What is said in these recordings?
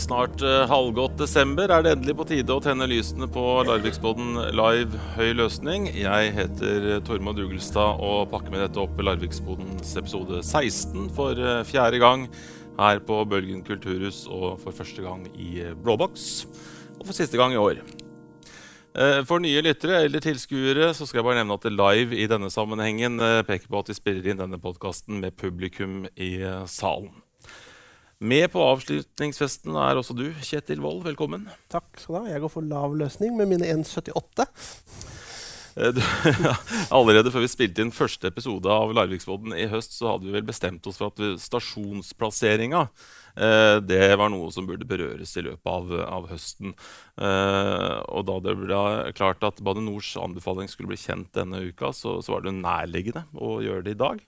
Snart uh, halvgått desember er det endelig på tide å tenne lysene på Larviksboden live høy løsning. Jeg heter Tormod Dugelstad og pakker med dette opp Larviksbodens episode 16 for uh, fjerde gang her på Bølgen kulturhus og for første gang i Blåboks. Og for siste gang i år. For nye lyttere eller tilskuere så skal jeg bare nevne at det live i denne sammenhengen peker på at vi spiller inn denne podkasten med publikum i salen. Med på avslutningsfesten er også du, Kjetil Wold. Velkommen. Takk skal du ha. Jeg går for lav løsning med mine 1,78. Eh, allerede før vi spilte inn første episode av Larviksvodden i høst, så hadde vi vel bestemt oss for at stasjonsplasseringa eh, det var noe som burde berøres i løpet av, av høsten. Eh, og da det ble klart at Bane Nors anbefaling skulle bli kjent denne uka, så, så var det nærliggende å gjøre det i dag.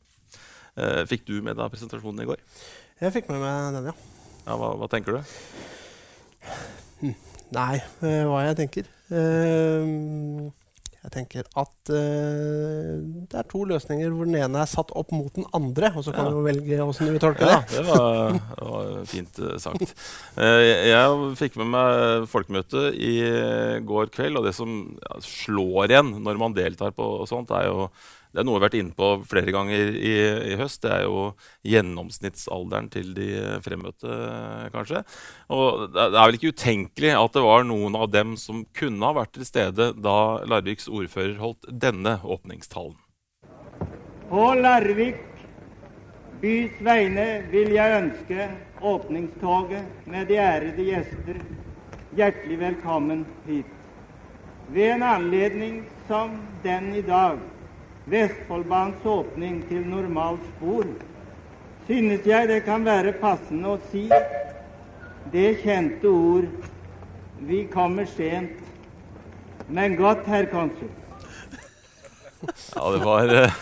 Fikk du med deg presentasjonen i går? Jeg fikk med meg den, ja. ja hva, hva, tenker du? Nei, uh, hva jeg tenker uh, Jeg tenker at uh, det er to løsninger hvor den ene er satt opp mot den andre. Og så kan ja. du velge åssen du vil tolke ja, det. Var, det var fint sagt. jeg fikk med meg folkemøtet i går kveld, og det som slår igjen når man deltar på sånt, er jo det er noe vi har vært inne på flere ganger i, i, høst. Det er jo gjennomsnittsalderen til de fremmøtte, kanskje. Og det er vel ikke utenkelig at det var noen av dem som kunne ha vært til stede da Larviks ordfører holdt denne åpningstalen. På Larvik bys vegne vil jeg ønske åpningstoget med de ærede gjester hjertelig velkommen hit. Ved en anledning som den i dag Vestfoldbanens åpning til normalt spor, synes jeg det kan være passende å si det kjente ord Vi kommer sent, men godt, herr konsul. Ja, det var eh,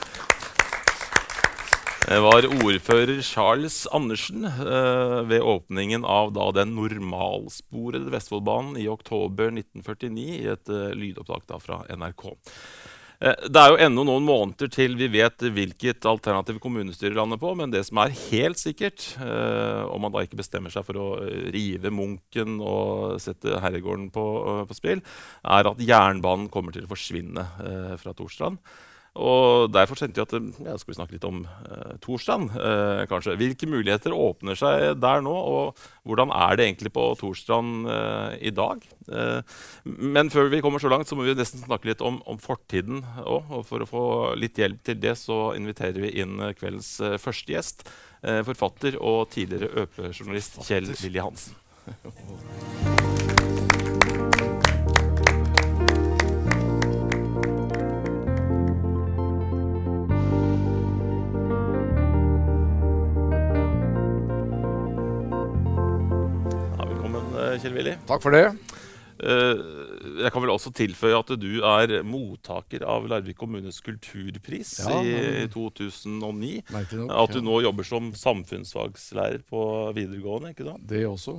det var ordfører Charles Andersen eh, ved åpningen av da, den normalsporede Vestfoldbanen i oktober 1949 i et eh, lydopptak da, fra NRK. Eh, det er jo ennå noen måneder til vi vet hvilket alternativ kommunestyret lander på. Men det som er helt sikkert, eh, om man da ikke bestemmer seg for å eh, rive Munken og sette herregården på, på spill, er at jernbanen kommer til å forsvinne fra Torstrand. Og Derfor tenkte jeg at ja, skal vi snakke litt om eh, Torstrand. Eh, kanskje. Hvilke muligheter åpner seg der nå, og hvordan er det egentlig på Torstrand eh, i dag? Eh, men før vi kommer så langt, så må vi nesten snakke litt om, om fortiden òg. Og for å få litt hjelp til det, så inviterer vi inn kveldens eh, første gjest. Eh, forfatter og tidligere ØP-journalist Kjell Willy Hansen. Kjell Willy. Takk for det. Eh, jeg kan vel også tilføye at du er mottaker av Larvik kommunes kulturpris ja, i 2009. Nok, at du nå jobber som samfunnsfagslærer på videregående. ikke sant? Det også.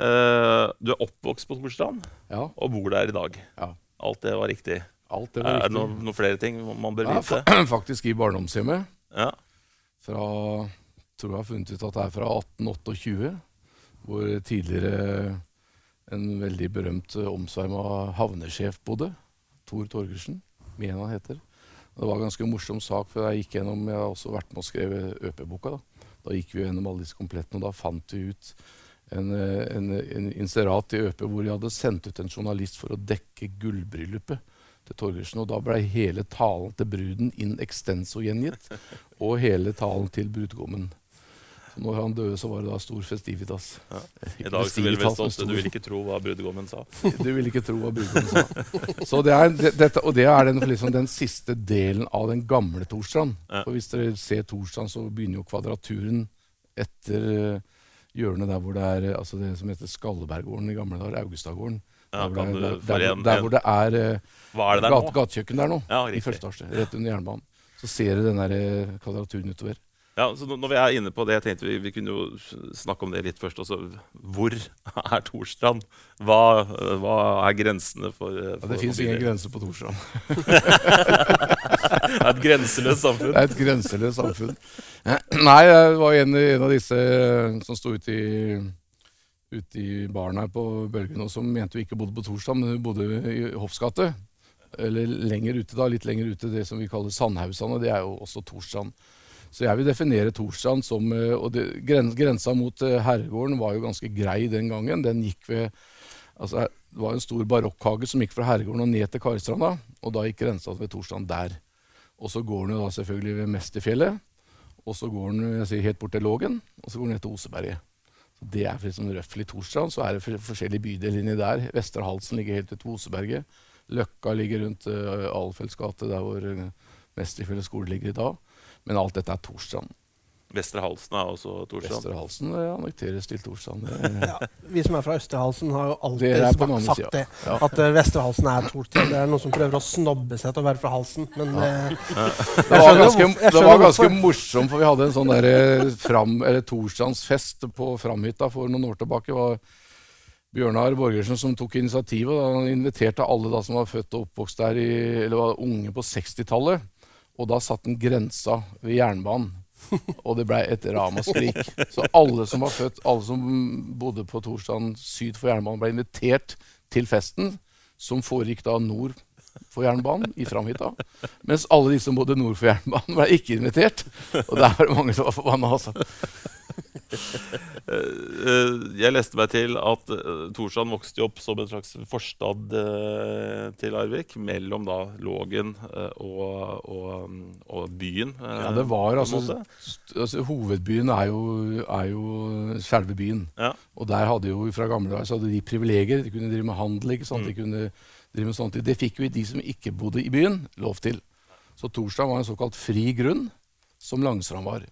Eh, du er oppvokst på Storstrand ja. og bor der i dag. Ja. Alt det var riktig. Alt det var riktig. Er det noen, noen flere ting man bør vite? Faktisk i barndomshjemmet. Ja. Fra, tror jeg har funnet ut at det er fra 1828 hvor tidligere en veldig berømt eh, omsverma havnesjef bodde. Tor Torgersen. Mena heter. Det var en ganske morsom sak, for jeg gikk gjennom, jeg har også vært med og skrevet ØP-boka. Da. da gikk vi gjennom alle disse komplettene, og da fant vi ut en, eh, en, en inserat i ØP hvor de hadde sendt ut en journalist for å dekke gullbryllupet til Torgersen. Og da ble hele talen til bruden in extenso gjengitt, og hele talen til brudgommen. Når han døde, så var det da stor festivitas. Ja. I dag så vil vel stått, Du vil ikke tro hva brudgommen sa. Du vil ikke tro hva brudgommen sa. Så det er, det, dette, og det er den, liksom, den, siste delen av den gamle Torstrand. Ja. For Hvis dere ser Torstrand, så begynner jo kvadraturen etter uh, hjørnet der hvor det er altså det som heter Skalleberggården i gamle dager. Augustadgården. Ja, der, der, der, der, der, hvor det er, er gatekjøkken der nå. Ja, I første etasje. Rett under jernbanen. Så ser du den der, kvadraturen utover. Ja, så Når vi er inne på det, jeg tenkte vi, vi kunne jo snakke om det litt først. Også. Hvor er Torstrand? Hva, hva er grensene for, for ja, Det fins ingen grenser på Torstrand. det er et grenseløst samfunn. Det er et grenseløst samfunn. Nei, jeg var en, en av disse som sto ute i ute i baren her på Bølgen, og som mente hun ikke bodde på Torstrand, men hun bodde i Hoffs gate. Eller lenger ute, da. Litt lenger ute, det som vi kaller Sandhausane. Det er jo også Torstrand. Så jeg vil definere Torstrand som eh, Og det, grensa mot eh, herregården var jo ganske grei den gangen. Den gikk ved Altså, det var en stor barokkhage som gikk fra herregården og ned til Karstranda. Og da gikk grensa ved Torstrand der. Og så går den jo da selvfølgelig ved Mesterfjellet. Og så går den sier, helt bort til Lågen, og så går den ned til Oseberget. Det er liksom røftlig Torstrand. Så er det forskjellige bydeler der. Vestre Halsen ligger helt til Oseberget. Løkka ligger rundt uh, Alfelds gate, der hvor uh, Mesterfjellet skole ligger i dag. Men alt dette er Torstrand. Vestre Halsen er også Torstrand? Vestre Halsen det annekteres til Torstrand. ja, vi som er fra Østre Halsen, har jo alltid sagt, sagt det. Ja. At uh, Vestre Halsen er Torstrand. Det er noen som prøver å snobbe seg til å være fra Halsen, men ja. Det var ganske, det var ganske morsomt, for vi hadde en sånn der, fram, Torstrandsfest på Framhytta for noen år tilbake. var Bjørnar Borgersen som tok initiativet. Han inviterte alle da som var født og oppvokst der, i, eller var unge på 60-tallet. Og da satt den grensa ved jernbanen. Og det blei et ramaskrik. Så alle som var født, alle som bodde på Torsdagen syd for jernbanen, ble invitert til festen, som foregikk da nord for jernbanen, i Framhytta. Mens alle de som bodde nord for jernbanen, ble ikke invitert. Og der var det mange som var forbanna. Altså. Eh, jeg leste meg til at eh, Torsand vokste opp som en slags forstad eh, til Larvik, mellom da Lågen og, og, og byen. Ja, det var altså, altså Hovedbyen er jo, er jo selve byen. Ja. Og der hadde jo fra gamle dager så hadde de privilegier. De kunne drive med handel. ikke sant? Mm. De kunne drive med sånt. Det fikk jo de som ikke bodde i byen, lov til. Så Torsdag var en såkalt fri grunn, som Langstrand var.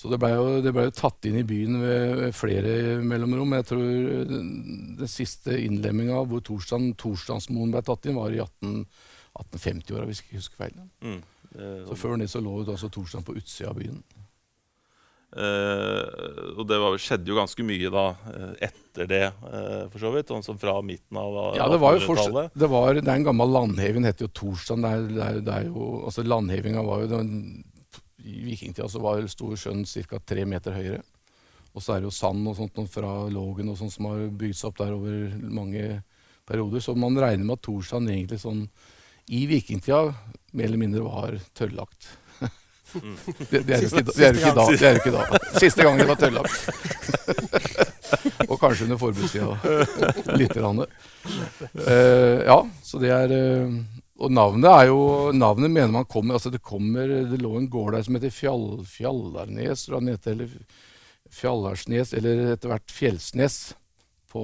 Så det ble, jo, det ble, jo, tatt inn i byen ved flere mellomrom. Jeg tror den siste innlemminga hvor torsdagen, torsdagsmoen ble tatt inn, var i 1850-åra, hvis jeg ikke husker feil. Mm, så Før det så lå det altså torsdagen på utsida av byen. Uh, og det var, skjedde jo ganske mye da uh, etter det, uh, for så vidt. Altså fra midten av ja, det var jo fortsatt, det, var, det er en gammel landheving, het jo Torsland. Det er, det er, det er jo, altså Landhevinga var jo den i vikingtida så var stor sjøen ca. tre meter høyere. Og så er det jo sand og sånt fra Lågen og sånt som har bygd seg opp der over mange perioder. Så man regner med at Torsand egentlig sånn i vikingtida mer eller mindre var tørrlagt. Det, er jo ikke, da. Det ikke da. Siste gang det var tørrlagt. og kanskje under forbudstida lite grann. Uh, ja, så det er uh, og navnet er jo Navnet mener man kommer altså Det kommer, det lå en gård der som heter Fjall, Fjallarnes, eller Fjallarsnes, eller etter hvert Fjellsnes på,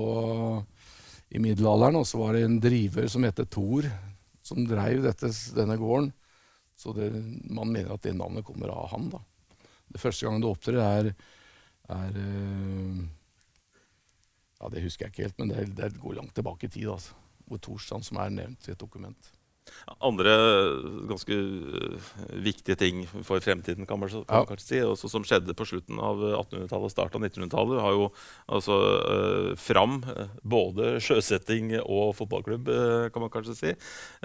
i middelalderen. Og så var det en driver som het Thor, som dreiv denne gården. Så det, man mener at det navnet kommer av han. da. Det første gangen det opptrer, er, er uh, Ja, det husker jeg ikke helt, men det, det går langt tilbake i tid. altså. Hvor Torstrand som er nevnt i et dokument. Andre ganske uh, viktige ting for fremtiden kan man, kan man kanskje si, også som skjedde på slutten av 1800-tallet og starten av 1900-tallet, har jo altså uh, fram uh, både sjøsetting og fotballklubb, kan man kanskje si.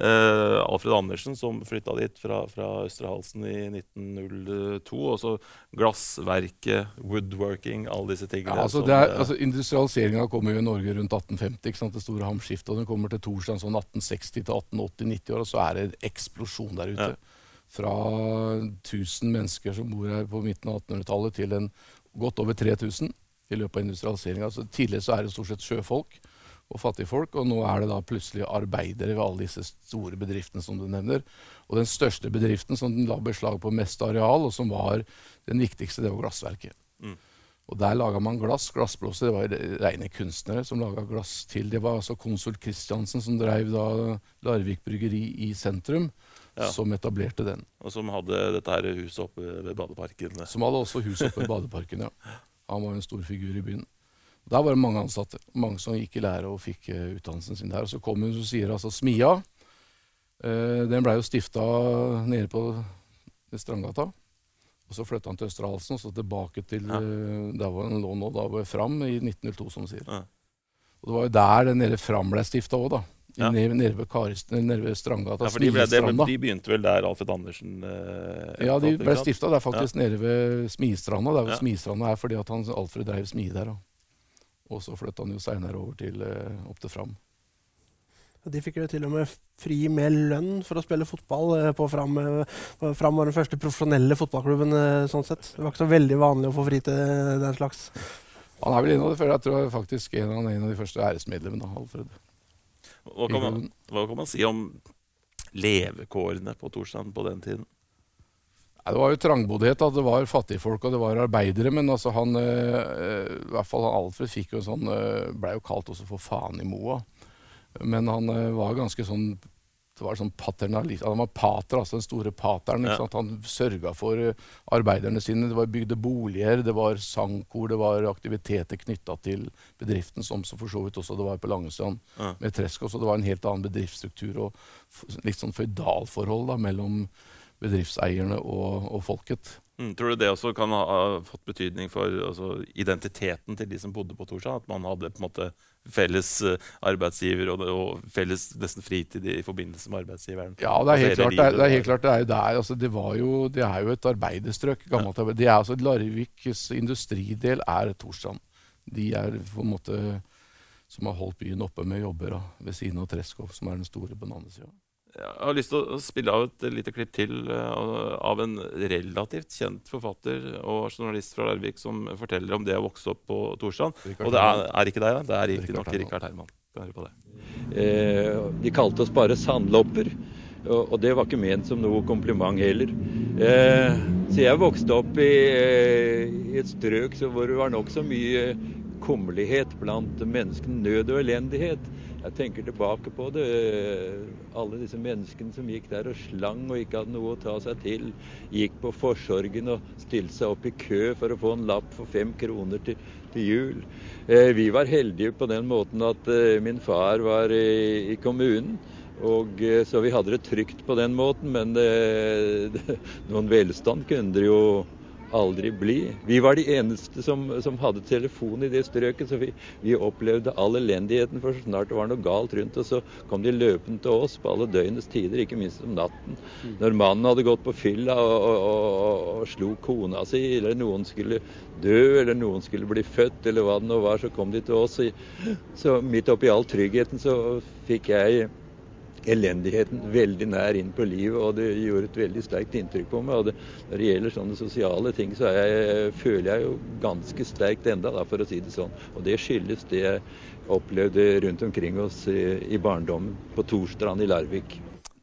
Alfred Andersen som flytta dit fra, fra Østrehalsen i 1902. Også glassverket, woodworking, alle disse tingene. Ja, altså, er, altså Industrialiseringa kommer jo i Norge rundt 1850. ikke sant, Det store hamskiftet. Og den kommer til Torsland sånn 1860 til 1880-90 år, og så er det en eksplosjon der ute. Ja. Fra 1000 mennesker som bor her på midten av 1800-tallet, til en godt over 3000 i løpet av industrialiseringa. Altså, tidligere så er det stort sett sjøfolk og fattigfolk, og nå er det da plutselig arbeidere ved alle disse store bedriftene som du nevner. Og den største bedriften som la beslag på mest areal, og som var den viktigste, det var glassverket. Mm. Og der laga man glass. Glassblåser det var rene kunstnere som laga glass til. Det var altså konsul Kristiansen som drev da Larvik bryggeri i sentrum, ja. som etablerte den. Og som hadde dette her huset oppe ved Badeparken. Som hadde også huset oppe ved Badeparken, ja. Han var en stor figur i byen. Der var det mange ansatte. Mange som gikk i lære og fikk uh, utdannelsen sin der. Og så kom hun og sier altså Smia. Uh, den blei jo stifta nede på Strandgata. Og Så flytta han til Østre Halsen, og så tilbake til ja. uh, der hvor han lå nå, da var Fram, i 1902, som du sier. Ja. Og Det var jo der den nede Fram ble stifta òg, da. Ja. Nede, nede, ved Karist, nede ved Strandgata. Ja, for de, ble, det, de, begynte vel der Alfred Andersen eh, Ja, de ble stifta der faktisk nede ved Smistranda. Der hvor ja. Smistranda er fordi at han, Alfred drev smie der. Og, Og så flytta han jo seinere over til eh, opp til Fram. De fikk jo til og med fri med lønn for å spille fotball. eh, på Fram, eh, Fram var den første profesjonelle fotballklubben. eh, sånn sett. Det var ikke så veldig vanlig å få fri til den slags. Han er vel en av de, før, jeg tror faktisk en av, en av de første æresmedlemmene. Alfred. Hva kan, man, hva kan man si om levekårene på Torstrand på den tiden? Nei, det var jo trangboddhet. da. Det var fattigfolk og det var arbeidere. Men altså han, i hvert fall han Alfred fikk jo en sånn, eh, ble jo kalt også for faen i moa. Men han eh, var ganske sånn det var sånn paternalist, Han var pater, altså den store pateren. Ja. Han sørga for eh, arbeiderne sine. Det var bygde boliger, det var sangkor, det var aktiviteter knytta til bedriften, som så for så vidt også det var på Langestrand Ja. med Tresk også. Det var en helt annen bedriftsstruktur og litt sånn føydalforhold da, mellom bedriftseierne og, og folket. Mm, tror du det også kan ha, fått betydning for altså, identiteten til de som bodde på Torshov? At man hadde på en måte felles eh, arbeidsgiver og, og felles nesten fritid i, forbindelse med arbeidsgiveren? Ja, det er helt Altså, klart. Det er, det er, helt klart, det er jo der. Altså, det, var jo, det er jo et arbeiderstrøk. gammelt arbeid. Er altså Larviks industridel er Torstrand. De er på en måte som har holdt byen oppe med jobber da, ved siden av Treskov, som er den store bananensida. Jeg har lyst til å spille av et lite klipp til eh, av en relativt kjent forfatter og journalist fra Larvik som forteller om det å vokse opp på Torstrand. Richard Og det er, er ikke deg, da. Det er riktignok Rikard Herman. På det. Eh, de kalte oss bare sandlopper, og, og det var ikke ment som noe kompliment heller. Eh, så jeg vokste opp i, eh, i et strøk hvor det var nokså mye kummerlighet blant menneskene, nød og elendighet. Jeg tenker tilbake på det. eh, Alle disse menneskene som gikk der og slang og ikke hadde noe å ta seg til. Gikk på forsorgen og stilte seg opp i kø for å få en lapp for fem kroner til, til jul. Eh, vi var heldige på den måten at eh, min far var i, i kommunen. Og, eh, så vi hadde det trygt på den måten, men eh, noen velstand kunne det jo aldri bli. Vi var de eneste som, som hadde telefon i det strøket, så vi, vi opplevde all elendigheten. For så snart det var noe galt rundt oss, så kom de løpende til oss på alle døgnets tider, ikke minst om natten. Når mannen hadde gått på fylla og, og, og, og slo kona si, eller noen skulle dø, eller noen skulle bli født, eller hva det nå var, så kom de til oss. Så, så midt oppi all tryggheten så fikk jeg elendigheten veldig nær inn på livet, og det gjorde et veldig sterkt inntrykk på meg. og det, Når det gjelder sånne sosiale ting, så er jeg, føler jeg jo ganske sterkt enda, da, for å si det sånn. Og det skyldes det jeg opplevde rundt omkring oss i, i barndommen, på Torstrand i Larvik.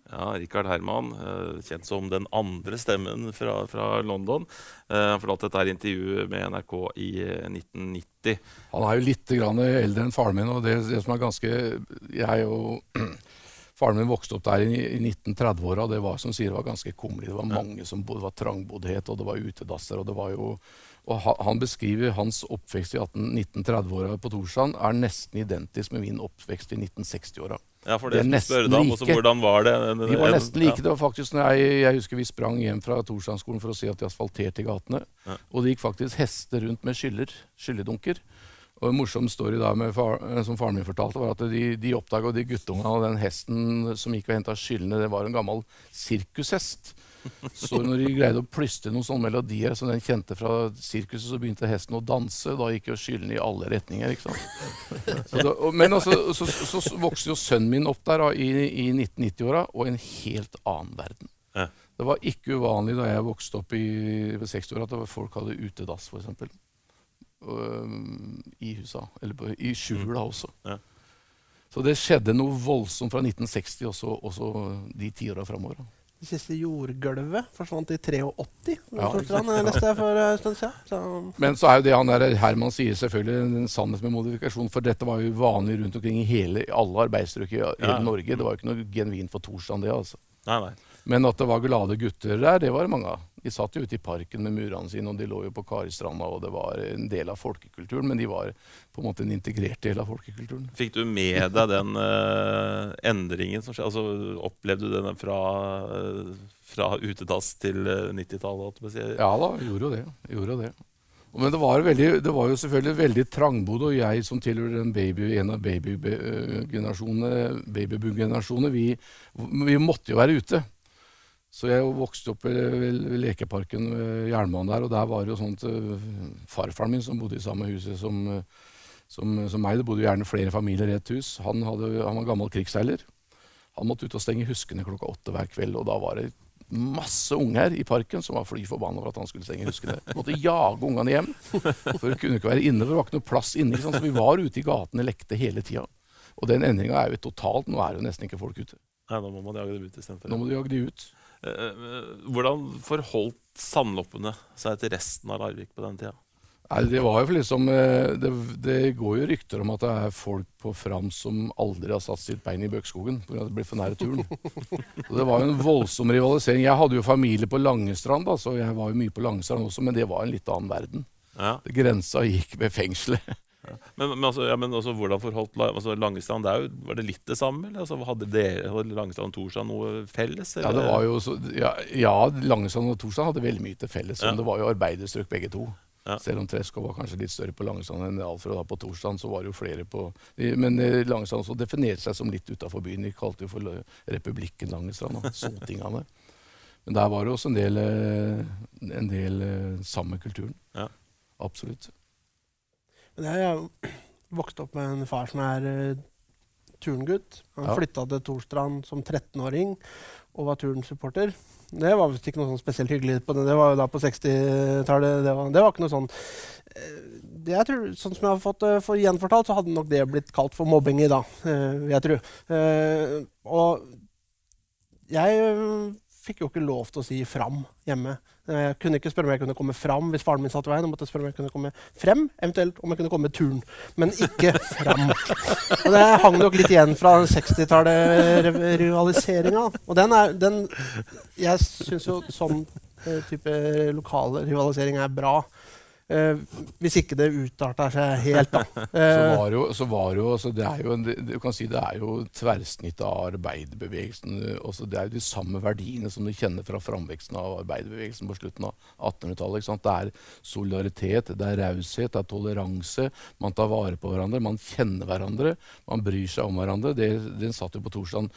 Ja, Rikard Herman, eh, kjent som den andre stemmen fra, fra London. Eh, Han fortalte dette her intervjuet med NRK i eh, 1990. Han er jo litt grann eldre enn faren min, og det, det som er ganske Jeg og Faren min vokste opp der i, i 1930-åra, og det var som sier, det var ganske kummerlig. Det var mange som bodde, det var trangboddhet, og det var utedasser. og det var jo... Og han beskriver hans oppvekst i 1930-åra på Torstrand er nesten identisk med min oppvekst i 1960-åra. Ja, for det, det er spørre deg om, like. Hvordan var det? De var nesten like. Det var faktisk når jeg, jeg husker vi sprang hjem fra Torstrandskolen for å se at de asfalterte gatene. Ja. Og det gikk faktisk hester rundt med skyller, skylledunker. Og en morsom story da med far, eh, som faren min fortalte, var at de, de oppdaga de guttungene og den hesten som gikk og henta skyllene, det var en gammel sirkushest. Så når de greide å plystre noen sånne melodier som den kjente fra sirkuset, så begynte hesten å danse. Da gikk jo skyllene i alle retninger. ikke sant? Så da, og, men altså, så, så, så vokste jo sønnen min opp der da, i, i 1990-åra, og en helt annen verden. Det var ikke uvanlig da jeg vokste opp i 60-åra at folk hadde utedass, f.eks. Um, I husa. Eller i skjula også. Ja. Så det skjedde noe voldsomt fra 1960 også, også de tiåra framover. Det siste jordgulvet forsvant i 83. Ja, Ja, leste jeg for en stund siden. Så Men så er jo det han der Herman sier, selvfølgelig en sannhet med modifikasjon. For dette var jo vanlig rundt omkring i hele, alle arbeidsstrøk i hele Ja. Norge. Det var jo ikke noe genuint for Torstrand, det. altså. Nei, nei. Men at det var glade gutter der, det var det mange av. De satt jo ute i parken med murene sine, og de lå jo på Karistranda, og det var en del av folkekulturen. Men de var på en måte en integrert del av folkekulturen. Fikk du med deg den uh, endringen som skjedde? Altså, opplevde du den fra, uh, fra utedass til eh, 90-tallet? holdt jeg på å si? Ja da, gjorde jo det. Gjorde det. Men det var, veldig, det var jo selvfølgelig veldig trangbodd, og jeg som tilhører baby, en av babyboom-generasjonene, vi, vi måtte jo være ute. Så jeg vokste opp ved, lekeparken ved jernbanen der, og der var det jo sånn at øh, farfaren min, som bodde i samme huset som øh, som, som meg. Det bodde jo gjerne flere familier i et hus. Han, hadde, han var gammel krigsseiler. Han måtte ut og stenge huskene klokka åtte hver kveld. Og da var det masse unger i parken som var fly forbanna for at han skulle stenge huskene. Måtte jage ungene hjem, for det kunne ikke være inne. for Det var ikke noe plass inne. Så vi var ute i gatene lekte hele tida. Og den endringa er jo totalt. Nå er jo nesten ikke folk ute. Nei, nå må man jage dem ut istedenfor. Nå må du jage dem ut. Eh, eh, Hvordan forholdt sandloppene seg til resten av Larvik på den tida? Nei, det var jo liksom eh, det, det går jo rykter om at det er folk på Fram som aldri har satt sitt bein i Bøkskogen pga. at det ble for nære turen. Og det var jo en voldsom rivalisering. Jeg hadde jo familie på Langestrand, da, så jeg var jo mye på Langestrand også, men det var en litt annen verden. Ja. Grensa gikk ved fengselet. Men, men, altså, ja, men altså, hvordan forholdt altså, Langestrand det jo, Var det litt det samme? Eller? Altså, hadde dere hadde Langestrand og Torstrand noe felles? Ja, Eller? det var jo så, ja, ja, Langestrand og Torstrand hadde veldig mye til felles, men det var jo arbeiderstrøk begge to. Selv om Treskov var kanskje litt større på Langestrand enn Alfred Da på Torstrand, så var det jo flere på Men eh, Langestrand også definerte seg som litt utafor byen. De kalte jo for Republikken Langestrand, da, sotingene. Men der var det også en del, eh, en del samme kulturen. Ja. Absolutt. Jeg er vokst opp med en far som er uh, turngutt. Han Ja. flytta til Torstrand som 13-åring og var turnsupporter. Det var visst ikke noe sånn spesielt hyggelig. på det. Det var jo da på 60-tallet. Det, det var ikke noe sånn eh, det jeg tror, Sånn som jeg har fått uh, gjenfortalt, så hadde nok det blitt kalt for mobbing i dag, uh, jeg tror. Uh, og jeg fikk jo ikke lov til å si 'fram' hjemme. Eh, Jeg kunne ikke spørre om jeg kunne komme fram hvis faren min satt i veien. Jeg måtte spørre om jeg kunne komme frem, eventuelt om jeg kunne komme turen. turn. Men ikke fram. Og det hang nok litt igjen fra 60-tallet-rivaliseringa. Og den er den Jeg syns jo sånn eh, type lokal rivalisering er bra. Eh, hvis ikke det utarter seg helt, da. Så Eh, var jo, så var jo så det er jo, en, du kan si det er jo tverrsnittet av arbeiderbevegelsen. Også det er jo de samme verdiene som du kjenner fra framveksten av arbeiderbevegelsen på slutten av 1800-tallet. Det er solidaritet, det er raushet, det er toleranse. Man tar vare på hverandre, man kjenner hverandre, man bryr seg om hverandre. Det, den satt jo på torsdag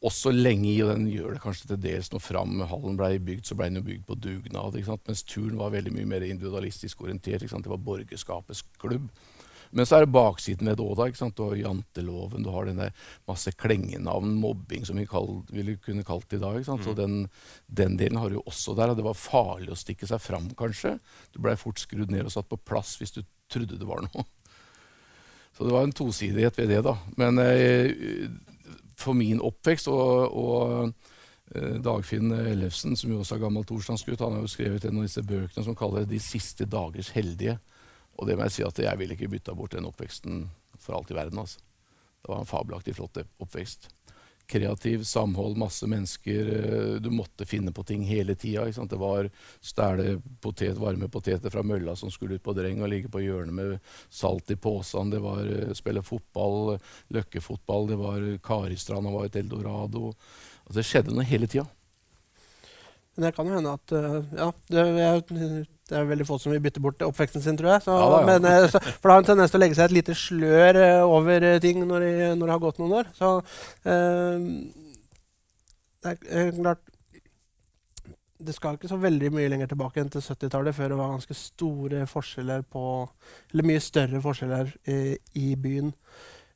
også lenge i, og den gjør det kanskje til dels når Fram-hallen ble bygd, så ble den jo bygd på dugnad. Mens turn var veldig mye mer individualistisk orientert. Det var borgerskapets klubb. Men så er det baksiden ved det òg. Du har janteloven, du har denne masse klengenavn, mobbing, som vi kall, ville kunne kalt det i dag. Så den, den delen har du også der. og Det var farlig å stikke seg fram, kanskje. Du blei fort skrudd ned og satt på plass hvis du trodde det var noe. Så det var en tosidighet ved det, da. Men eh, for min oppvekst og, og eh, Dagfinn Ellefsen, som jo også er gammel torsdagsgutt, han har jo skrevet en av disse bøkene som kaller 'De siste dagers heldige'. Og det må jeg si at jeg ville ikke bytta bort den oppveksten for alt i verden. altså. Det var en fabelaktig flott oppvekst. Kreativ, samhold, masse mennesker. eh, Du måtte finne på ting hele tida. Det var stæle potet, varme poteter fra mølla som skulle ut på dreng, og ligge på hjørnet med salt i posen. Det var eh, spille fotball, løkkefotball. Det var Karistranda var et eldorado. Altså, det skjedde noe hele tida. Men det kan jo hende at eh, Ja, det er, det er veldig få som vil bytte bort oppveksten sin, tror jeg. Så, Ja. Men, eh, så, for det har en tendens til å legge seg et lite slør eh, over ting når, de, når det har gått noen år. Så eh, det er klart Det skal ikke så veldig mye lenger tilbake enn til 70-tallet før det var ganske store forskjeller på Eller mye større forskjeller eh, i byen.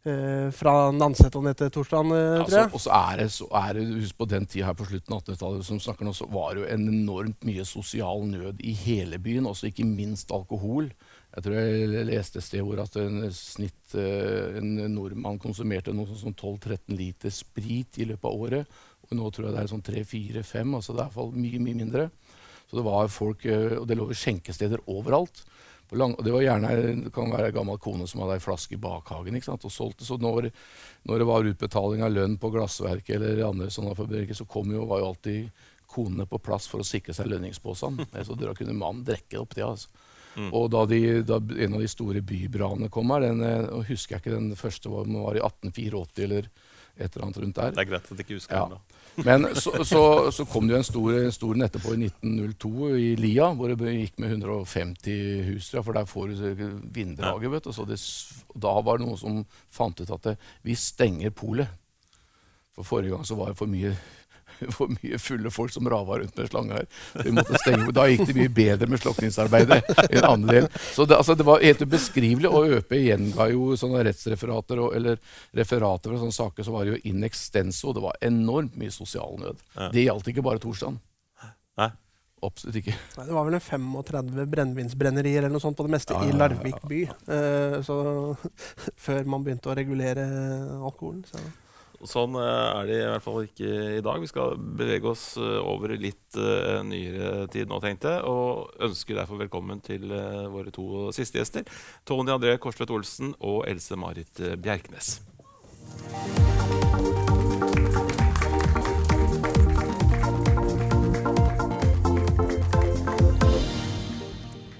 Eh, fra Nanset og ned til Torsland, eh, tror Altså, jeg. og så er det, så er det husk på den tida her på slutten av 1800-tallet som snakker nå, så var det jo en enormt mye sosial nød i hele byen, også ikke minst alkohol. Jeg tror jeg leste et sted hvor at en snitt eh, en nordmann konsumerte noe sånn som 12-13 liter sprit i løpet av året. Og nå tror jeg det er sånn 3-4-5, altså det er i hvert fall mye, mye mindre. Så det var folk, og det lå skjenkesteder overalt. På lang, og det var gjerne det kan være ei gammel kone som hadde ei flaske i bakhagen ikke sant, og solgte. Så når, når det var utbetaling av lønn på glassverket eller andre sånne fabrikker, så kom jo, var jo alltid konene på plass for å sikre seg lønningsposene. Så da kunne mannen drikke opp det. altså. Og da, de, da en av de store bybrannene kom her, den, eh, husker jeg ikke den første var, var i 1884 eller et eller annet rundt der. Det er greit at du ikke husker Ja. den. da. Men så, så, så kom det jo en stor, stor en etterpå i 1902 i Lia, hvor det gikk med 150 hus. Ja, for der får du vinddraget. vet du. Så det, da var det noen som fant ut at det, vi stenger polet. For forrige gang så var det for mye hvor mye fulle folk som rava rundt med slange her. Vi måtte stenge. Da gikk det mye bedre med slukningsarbeidet enn andre del. Så det, altså, det var helt ubeskrivelig. Og ØP gjenga jo sånne rettsreferater og, eller referater fra sånne saker, så var det jo in extenso. Det var enormt mye sosial nød. Ja. Det gjaldt ikke bare torsdagen. Nei. Absolutt ikke. Nei, det var vel en 35 brennevinsbrennerier eller noe sånt på det meste Ja, i ja, ja, Larvik by. Uh, så før man begynte å regulere alkoholen. Så. Sånn eh, er det i hvert fall ikke i dag. Vi skal bevege oss eh, over i litt uh, nyere tid nå, tenkte jeg. Og ønsker derfor velkommen til uh, våre to siste gjester. Tony André Korsvedt Olsen og Else Marit Bjerknes.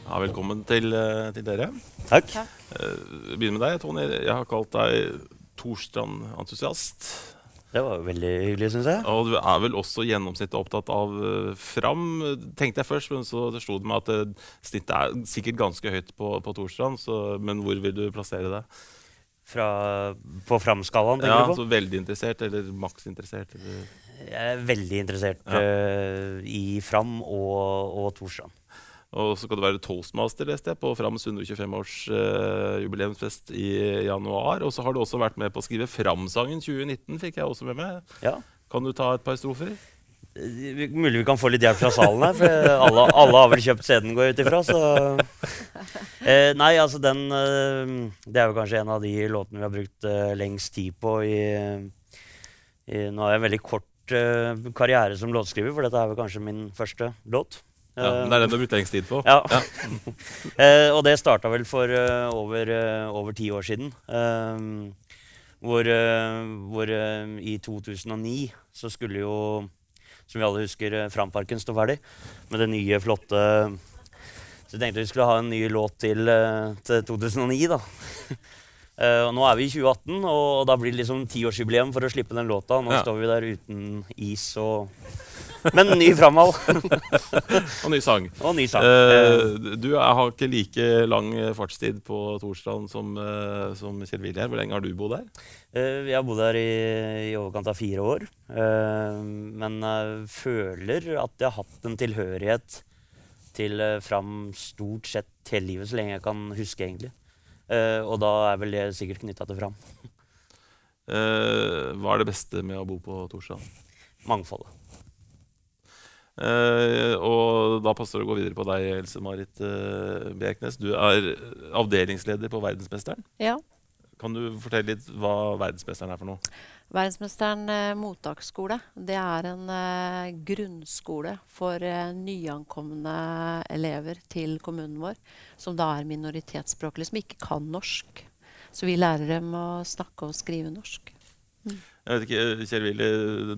Ja, velkommen til, til dere. Takk. Vi begynner med deg, Tony. Jeg har kalt deg Torstrand-entusiast. Det var veldig hyggelig, syns jeg. Og du er vel også gjennomsnittet opptatt av eh, Fram, tenkte jeg først. Men så slo det meg at eh, snittet er sikkert ganske høyt på, på Torstrand. Så, men hvor vil du plassere det? Fra, på Fram-skalaen, tenker Ja, du på? så Veldig interessert eller maks interessert? Eller? Jeg er veldig interessert Ja. uh, i Fram og, og Torstrand. Og så skal du være toastmaster, leste jeg, på Frams 125-års uh, jubileumsfest i januar. Og så har du også vært med på å skrive Fram-sangen 2019, fikk jeg også med meg. Ja. Kan du ta et par strofer? Eh, Mulig vi kan få litt hjelp fra salen her, for alle, alle har vel kjøpt CD-en, går jeg ut ifra. Så. Eh, nei, altså den eh, Det er jo kanskje en av de låtene vi har brukt eh, lengst tid på i, i Nå har jeg en veldig kort eh, karriere som låtskriver, for dette er vel kanskje min første låt. Ja, men det er den du har brukt lengst tid på. Ja. eh, og det starta vel for uh, over, uh, over ti år siden. Uh, hvor hvor i 2009 så skulle jo, som vi alle husker, Framparken stå ferdig med det nye, flotte Så jeg tenkte vi skulle ha en ny låt til, til 2009, da. Og nå er vi i 2018, og da blir det liksom tiårsjubileum for å slippe den låta. Nå Ja. står vi der uten is og Men ny framhold Og ny sang. og ny sang. Eh, Eh, du er, har ikke like lang eh, fartstid på Torstrand som, uh, som Kjell Wilhelm. Hvor lenge har du bodd her? Eh, jeg har bodd her i, i overkant av fire år. eh, men jeg føler at jeg har hatt en tilhørighet til eh, Fram stort sett hele livet, så lenge jeg kan huske, egentlig. Eh, og da er vel det sikkert knytta til Fram. Eh, hva er det beste med å bo på Torstrand? Mangfoldet. Eh, og da passer det å gå videre på deg, Else Marit uh, Bjerknes. Du er avdelingsleder på Verdensmesteren. Ja. Kan du fortelle litt hva Verdensmesteren er for noe? Verdensmesteren uh, mottaksskole. Det er en eh, grunnskole for eh, nyankomne elever til kommunen vår, som da er minoritetsspråklige, som ikke kan norsk. Så vi lærer dem å snakke og skrive norsk. Jeg vet ikke, Kjell Willy,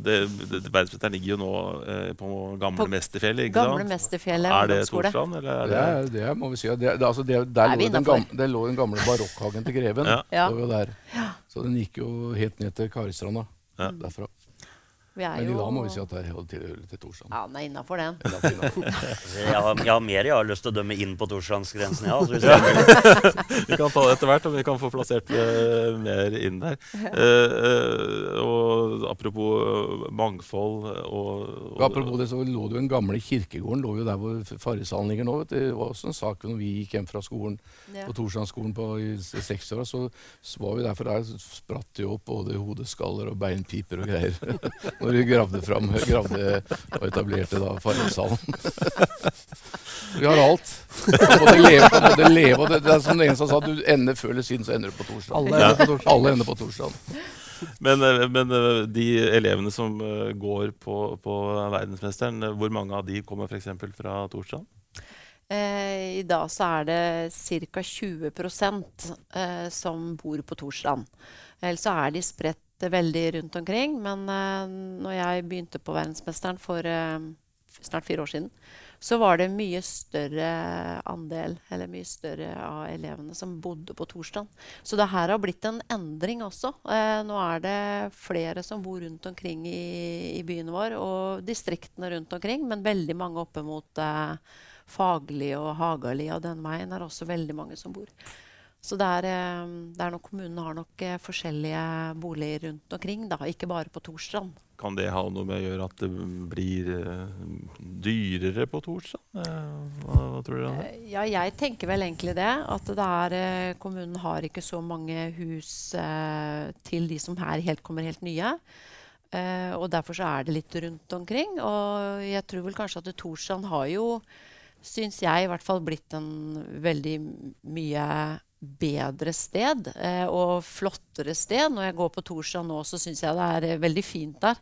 det, det, Verdensmesteren ligger jo nå eh, på gamle På Mesterfjellet, ikke Gamle sant? Mesterfjellet Er det ungdomsskole. Torstrand, eller er Det, det er, det må vi si. at Det, det, altså det, der, Er lå den innenfor? gamle, der lå den gamle barokkhagen til Greven. Ja. Ja. lå jo der. Så den gikk jo helt ned til Karistranda Ja. derfra. Vi er Men i jo dag må vi si at det tilhører til Torsland. Ja, den er innafor den. Jeg har, jeg har mer jeg har lyst til å dømme inn på Torslandsgrensen, ja. Altså. Vi kan ta det etter hvert, om vi kan få plassert eh, mer inn der. Uh, eh, og apropos mangfold og, og Apropos det, så lå det jo den gamle kirkegården lå jo der hvor Farrishallen ligger nå. Vet du. Det var også en sak når vi gikk hjem fra skolen Ja. på Torslandsskolen på i 60-åra. Så, så var vi der, for der spratt det jo opp både hodeskaller og beinpiper og greier. Når vi gravde fram gravde og etablerte da Farrishallen. vi har alt. Man måtte leve, man måtte leve og det, det er som den som sa, du ender før eller siden, så ender du på torsdag. Alle ender på Torstrand. Alle ender på torsdag. Men, eh, men eh, de elevene som eh, går på, på Verdensmesteren, hvor mange av de kommer f.eks. fra Torsdag? Eh, I dag så er det ca. 20 eh, som bor på Torsland. Ellers så er de spredt veldig rundt omkring. Men uh, når jeg begynte på Verdensmesteren for uh, snart fire år siden, så var det mye større andel, eller mye større av elevene som bodde på Torstrand. Så det her har blitt en endring også. Eh, nå er det flere som bor rundt omkring i, i byen vår, og distriktene rundt omkring, men veldig mange oppe mot eh, Fagerli og Hagali og den veien er også veldig mange som bor. Så det er, eh, det er nok kommunen har nok eh, forskjellige boliger rundt omkring, da, ikke bare på Torstrand. Kan det ha noe med å gjøre at det blir eh, dyrere på Torstrand? Hva, hva tror du om det? Ja, jeg tenker vel egentlig det. At det er, kommunen har ikke så mange hus til de som her helt kommer helt nye. Og derfor så er det litt rundt omkring. Og jeg tror vel kanskje at Torstrand har jo, syns jeg i hvert fall, blitt en veldig mye bedre sted eh, og flottere sted. Når jeg går på Torstrand nå, så syns jeg det er eh, veldig fint der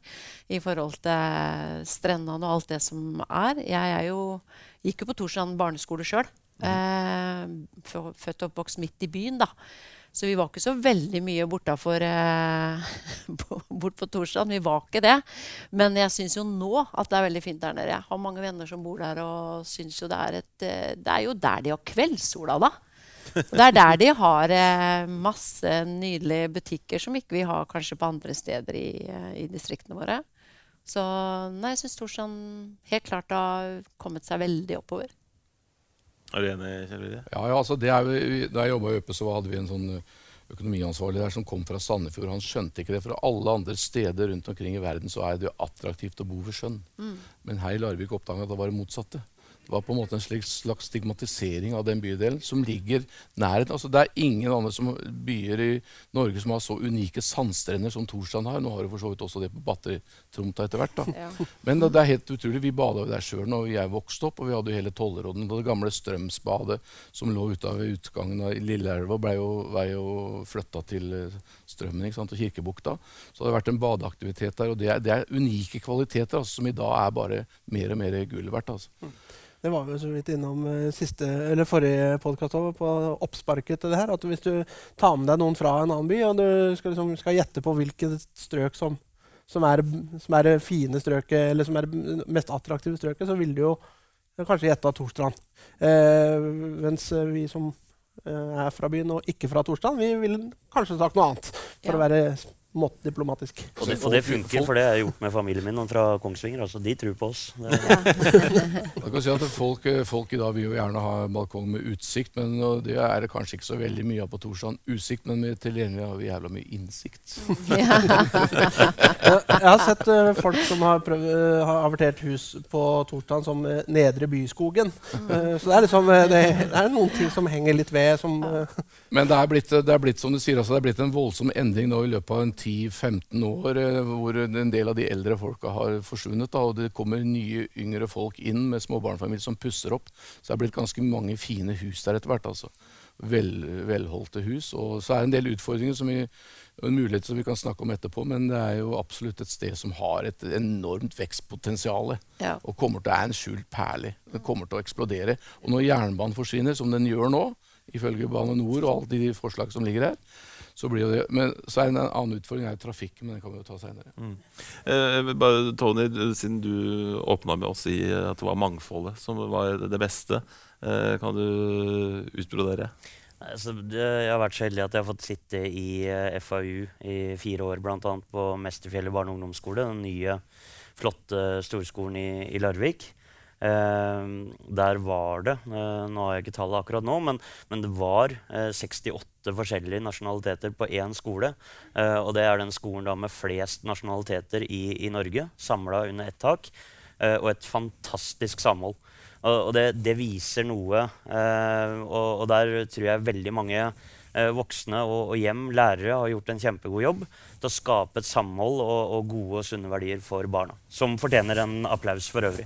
i forhold til strendene og alt det som er. Jeg er jo, gikk jo på Torstrand barneskole sjøl. Eh, født og oppvokst midt i byen, da. Så vi var ikke så veldig mye bortafor eh, bort på Torstrand. Vi var ikke det. Men jeg syns jo nå at det er veldig fint der nede. Jeg har mange venner som bor der, og syns jo det er et eh, Det er jo der de har kveldssola, da. Og Det er der de har eh, masse nydelige butikker som ikke vi har kanskje på andre steder i, eh, i distriktene våre. Så nei, jeg syns Torstrand helt klart har kommet seg veldig oppover. Er du enig, Kjell Vidje? Ja, ja, altså det er, jo- Da jeg jobba i Øpe, så hadde vi en sånn økonomiansvarlig der som kom fra Sandefjord. Han skjønte ikke det. For alle andre steder rundt omkring i verden så er det jo attraktivt å bo ved sjøen. Men her i Larvik oppdaga at det var det motsatte. Var på en måte en slags stigmatisering av den bydelen som ligger nærheten. Altså, det er ingen andre som byer i Norge som har så unike sandstrender som Torstrand har. Nå har du for så vidt også det på Batteritromta etter hvert. da. Ja. Men det, det er helt utrolig. Vi bada jo der sjøl når jeg vokste opp, og vi hadde jo hele Tollråden. og Det gamle Strømsbadet som lå ute av utgangen av Lilleelva, ble jo, jo flytta til eh, Strømmen ikke sant, og Kirkebukta. Så det har vært en badeaktivitet der, og det er, det er unike kvaliteter altså, som i dag er bare mer og mer gull verdt. Altså. Det var vi så vidt innom eh, siste, eller forrige podkast på oppsparket til det her. At hvis du tar med deg noen fra en annen by, og du skal, liksom, skal gjette på hvilket strøk som, som, er, som er det fine strøket, eller som er det mest attraktive strøket, så vil du jo kanskje gjette Torstrand. Eh, mens vi som eh, er fra byen og ikke fra Torstrand, vi ville kanskje sagt noe annet. For Ja. å være måte diplomatisk. Og det, og det funker, for det har jeg gjort med familien min fra Kongsvinger. Altså, de tror på oss. Det, Jeg kan si at folk, eh, folk i dag vil jo gjerne ha balkong med utsikt, men det er det kanskje ikke så veldig mye av på Torsland. Utsikt, men vi til gjengjeld har vi jævla mye innsikt. Jeg, jeg har sett uh, folk som har, prøv, uh, har avertert hus på Torsland som uh, Nedre Byskogen. Eh, så det er, liksom, eh, det, det er noen ting som henger litt ved. Som, eh, Men det er, blitt, det er blitt som du sier, altså, det er blitt en voldsom endring nå i løpet av en 10-15 år, eh, hvor en del av de eldre folka har forsvunnet. Da, og det kommer nye, yngre folk inn med småbarnfamilier som pusser opp. Så det er blitt ganske mange fine hus der etter hvert. altså. Vel, velholdte hus. Og så er det en del utfordringer som vi, og en mulighet som vi kan snakke om etterpå, men det er jo absolutt et sted som har et enormt vekstpotensial. Ja. Og kommer til å være en skjult perle. Den kommer til å eksplodere. Og når jernbanen forsvinner, som den gjør nå, ifølge Bane Nor og alle de forslag som ligger her, så, det, men, så er det en annen utfordring er trafikken, men den kan vi jo ta seinere. Mm. Eh, Tony, siden du åpna med å si at det var mangfoldet som var det beste, eh, kan du utbrodere? Altså, jeg har vært så heldig at jeg har fått sitte i eh, FAU i fire år, bl.a. på Mesterfjellet barne- og ungdomsskole, den nye, flotte storskolen i, i Larvik. Eh, der var det, eh, nå har jeg ikke tallet akkurat nå, men, men det var eh, 68 åtte forskjellige nasjonaliteter på én skole. Uh, og det er den skolen da med flest nasjonaliteter i, i Norge, samla under ett tak. Uh, og et fantastisk samhold. Og, og det, det, viser noe. Eh, og, og, der tror jeg veldig mange voksne og, og, hjem, lærere, har gjort en kjempegod jobb til å skape et samhold og, gode og sunne verdier for barna. Som fortjener en applaus for øvrig.